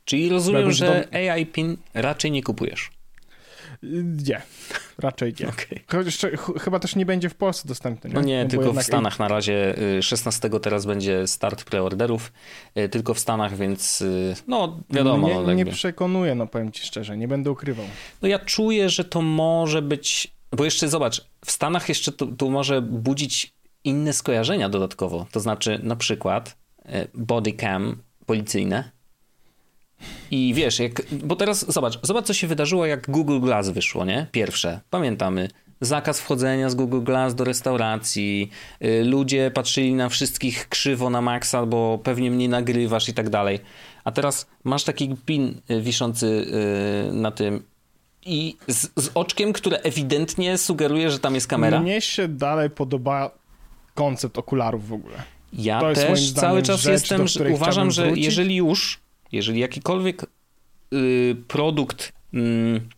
Czyli rozumiem, że AI PIN raczej nie kupujesz. Nie, raczej nie. Okej. Ch- chyba też nie będzie w Polsce dostępny. Nie? No nie, bo tylko w jednak- Stanach na razie. y, 16 teraz będzie start preorderów. y, Tylko w Stanach, więc y, no wiadomo. Nie, no, nie przekonuje, no powiem ci szczerze, nie będę ukrywał. No ja czuję, że to może być. Bo jeszcze zobacz, w Stanach jeszcze to, to może budzić inne skojarzenia dodatkowo. To znaczy, na przykład body cam policyjne. I wiesz, jak, bo teraz zobacz, zobacz co się wydarzyło, jak Google Glass wyszło, nie? Pierwsze, pamiętamy. Zakaz wchodzenia z Google Glass do restauracji. y, Ludzie patrzyli na wszystkich krzywo na maksa, bo pewnie mnie nagrywasz i tak dalej. A teraz masz taki pin y, wiszący y, na tym i z, z oczkiem, które ewidentnie sugeruje, że tam jest kamera. Mnie się dalej podoba koncept okularów w ogóle. Ja też cały czas jestem, uważam, że jeżeli już, jeżeli jakikolwiek y, produkt mm,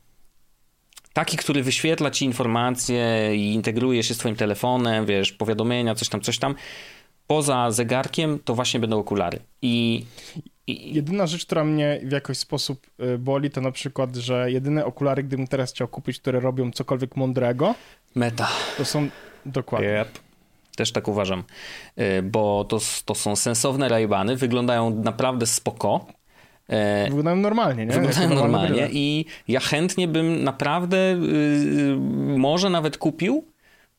taki, który wyświetla ci informacje i integruje się z twoim telefonem, wiesz, powiadomienia, coś tam, coś tam, poza zegarkiem, to właśnie będą okulary. I, i Jedyna rzecz, która mnie w jakiś sposób y, boli, to na przykład, że jedyne okulary, gdybym teraz chciał kupić, które robią cokolwiek mądrego, meta. to są dokładnie. Yep. Też tak uważam, Y, bo to, to są sensowne rajbany, wyglądają naprawdę spoko. E, Wyglądają normalnie, nie? Wyglądają normalnie i ja chętnie bym naprawdę yy, może nawet kupił.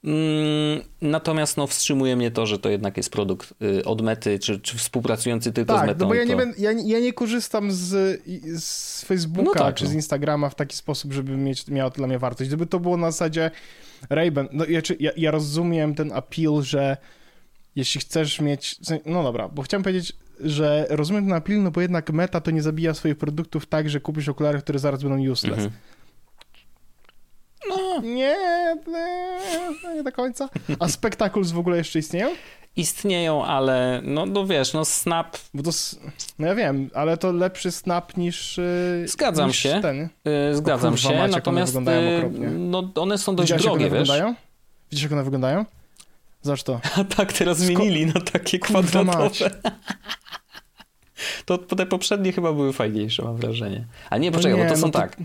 Mm, natomiast no, wstrzymuje mnie to, że to jednak jest produkt y, od mety, czy, czy współpracujący tylko z Tak, metą. no bo ja i nie, to... będę, ja, ja nie korzystam z, z Facebooka No tak, czy no. z Instagrama w taki sposób, żeby mieć, miało to dla mnie wartość. Gdyby to było na zasadzie Ray-Ban, no ja, ja, ja rozumiem ten appeal, że jeśli chcesz mieć, no dobra, bo chciałem powiedzieć, że rozumiem ten appeal, no bo jednak meta to nie zabija swoich produktów tak, że kupisz okulary, które zaraz będą useless. Mhm. No, Nie, nie, nie do końca. A Spectacles w ogóle jeszcze istnieją? istnieją, ale no, no wiesz, no Snap, Bo to, no ja wiem, ale to lepszy snap niż yy, Zgadzam niż się. ten. y, zgadzam kurwa się, jak one natomiast wyglądają y, okropnie. no, one są dość Widziałeś, jak drogie, one wiesz. wyglądają? Widzisz, jak one wyglądają? Zobacz to. A tak, teraz Sko- zmienili na takie Kurwa mać. kwadratowe. To te poprzednie chyba były fajniejsze, mam wrażenie. A nie, No poczekaj, nie, bo to no są to- tak.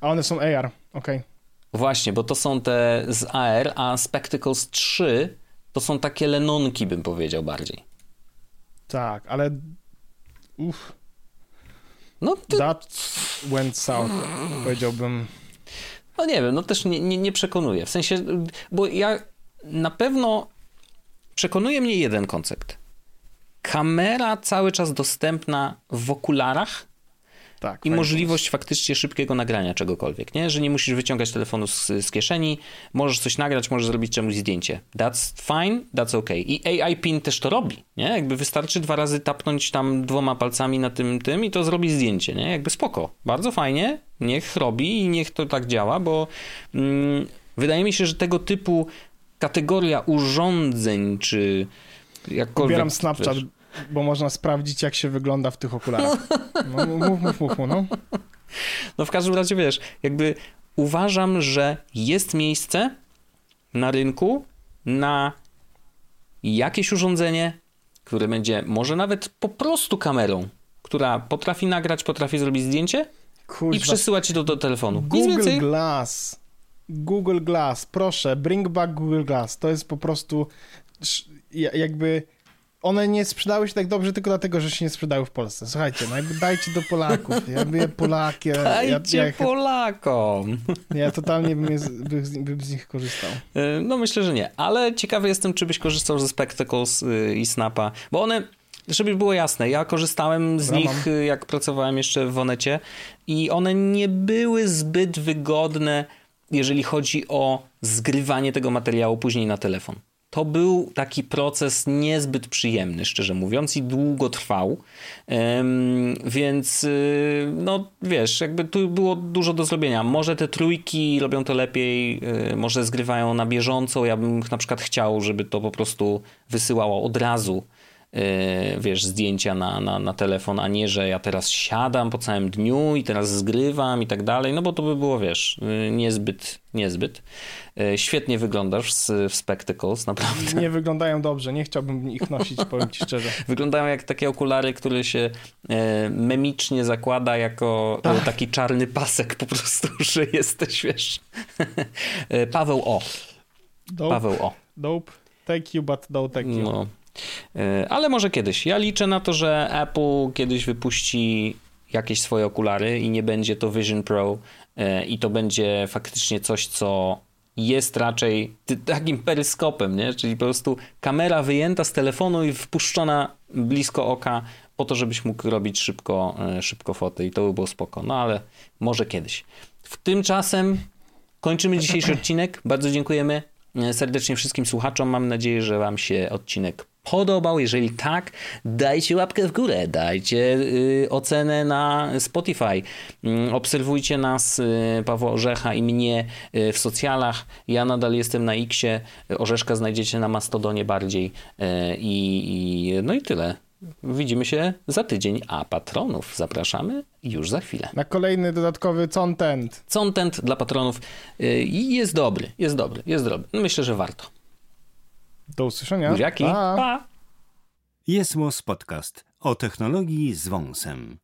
A one są AR, okej. Właśnie, bo to są te z AR, a Spectacles 3 to są takie lenonki, bym powiedział bardziej. Tak, ale uff, No, to, that went south, powiedziałbym. no nie wiem, no też nie, nie, nie przekonuje. W sensie, bo ja na pewno przekonuje mnie jeden koncept. Kamera cały czas dostępna w okularach Tak. i możliwość faktycznie szybkiego nagrania czegokolwiek, nie? Że nie musisz wyciągać telefonu z, z kieszeni, możesz coś nagrać, możesz zrobić czemuś zdjęcie. That's fine, that's okay. I AI PIN też to robi, nie? Jakby wystarczy dwa razy tapnąć tam dwoma palcami na tym, tym i to zrobi zdjęcie, nie? Jakby spoko. Bardzo fajnie, niech robi i niech to tak działa, bo mm, wydaje mi się, że tego typu kategoria urządzeń, czy jakkolwiek... Ubieram Snapchat, wiesz, bo można sprawdzić, jak się wygląda w tych okularach. No, mów, mów, mów, mów, no. No w każdym razie wiesz, jakby uważam, że jest miejsce na rynku na jakieś urządzenie, które będzie może nawet po prostu kamerą, która potrafi nagrać, potrafi zrobić zdjęcie i przesyłać ci to do telefonu. Google. Glass. Google Glass, proszę, bring back Google Glass. To jest po prostu jakby one nie sprzedały się tak dobrze tylko dlatego, że się nie sprzedały w Polsce. Słuchajcie, no jakby dajcie do Polaków. Ja bym je Polaki, ja, ja, Dajcie Polakom. ja totalnie bym, z- bym, z, bym z nich korzystał. Y, No myślę, że nie, ale ciekawy jestem, czy byś korzystał ze Spectacles y, i Snapa, bo one, żeby było jasne, ja korzystałem z Ja nich, mam. y, jak pracowałem jeszcze w Onecie i one nie były zbyt wygodne jeżeli chodzi o zgrywanie tego materiału później na telefon. To był taki proces niezbyt przyjemny, szczerze mówiąc, i długo trwał. Więc, y, no wiesz, jakby tu było dużo do zrobienia. Może te trójki robią to lepiej, y, może zgrywają na bieżąco. Ja bym na przykład chciał, żeby to po prostu wysyłało od razu Y, wiesz, zdjęcia na, na, na telefon, a nie, że ja teraz siadam po całym dniu i teraz zgrywam i tak dalej, no bo to by było, wiesz, niezbyt, niezbyt. Y, świetnie wyglądasz w Spectacles, naprawdę. Nie wyglądają dobrze, nie chciałbym ich nosić, powiem ci szczerze. Wyglądają jak takie okulary, które się memicznie zakłada jako tak. taki czarny pasek po prostu, że jesteś, wiesz. Paweł O. Dope. Paweł O. Dope. Take you, but don't take you. No. E, ale może kiedyś. Ja liczę na to, że Apple kiedyś wypuści jakieś swoje okulary i nie będzie to Vision Pro e, i to będzie faktycznie coś, co jest raczej takim peryskopem, nie? czyli po prostu kamera wyjęta z telefonu i wpuszczona blisko oka po to, żebyś mógł robić szybko, e, szybko foty i to by było spoko. No ale może kiedyś. W tymczasem kończymy dzisiejszy odcinek. Bardzo dziękujemy serdecznie wszystkim słuchaczom. Mam nadzieję, że Wam się odcinek podobał. Jeżeli tak, dajcie łapkę w górę, dajcie y, ocenę na Spotify. Y, obserwujcie nas, y, Pawła Orzecha i mnie y, w socjalach. Ja nadal jestem na Xie. Orzeszka znajdziecie na Mastodonie bardziej. Y, I, no i tyle. Widzimy się za tydzień, a patronów zapraszamy już za chwilę. Na kolejny dodatkowy content. Content dla patronów y, i jest dobry, jest dobry, jest dobry. Myślę, że warto. Do usłyszenia. Buziaki. Pa. pa. Jest Podcast o technologii z wąsem.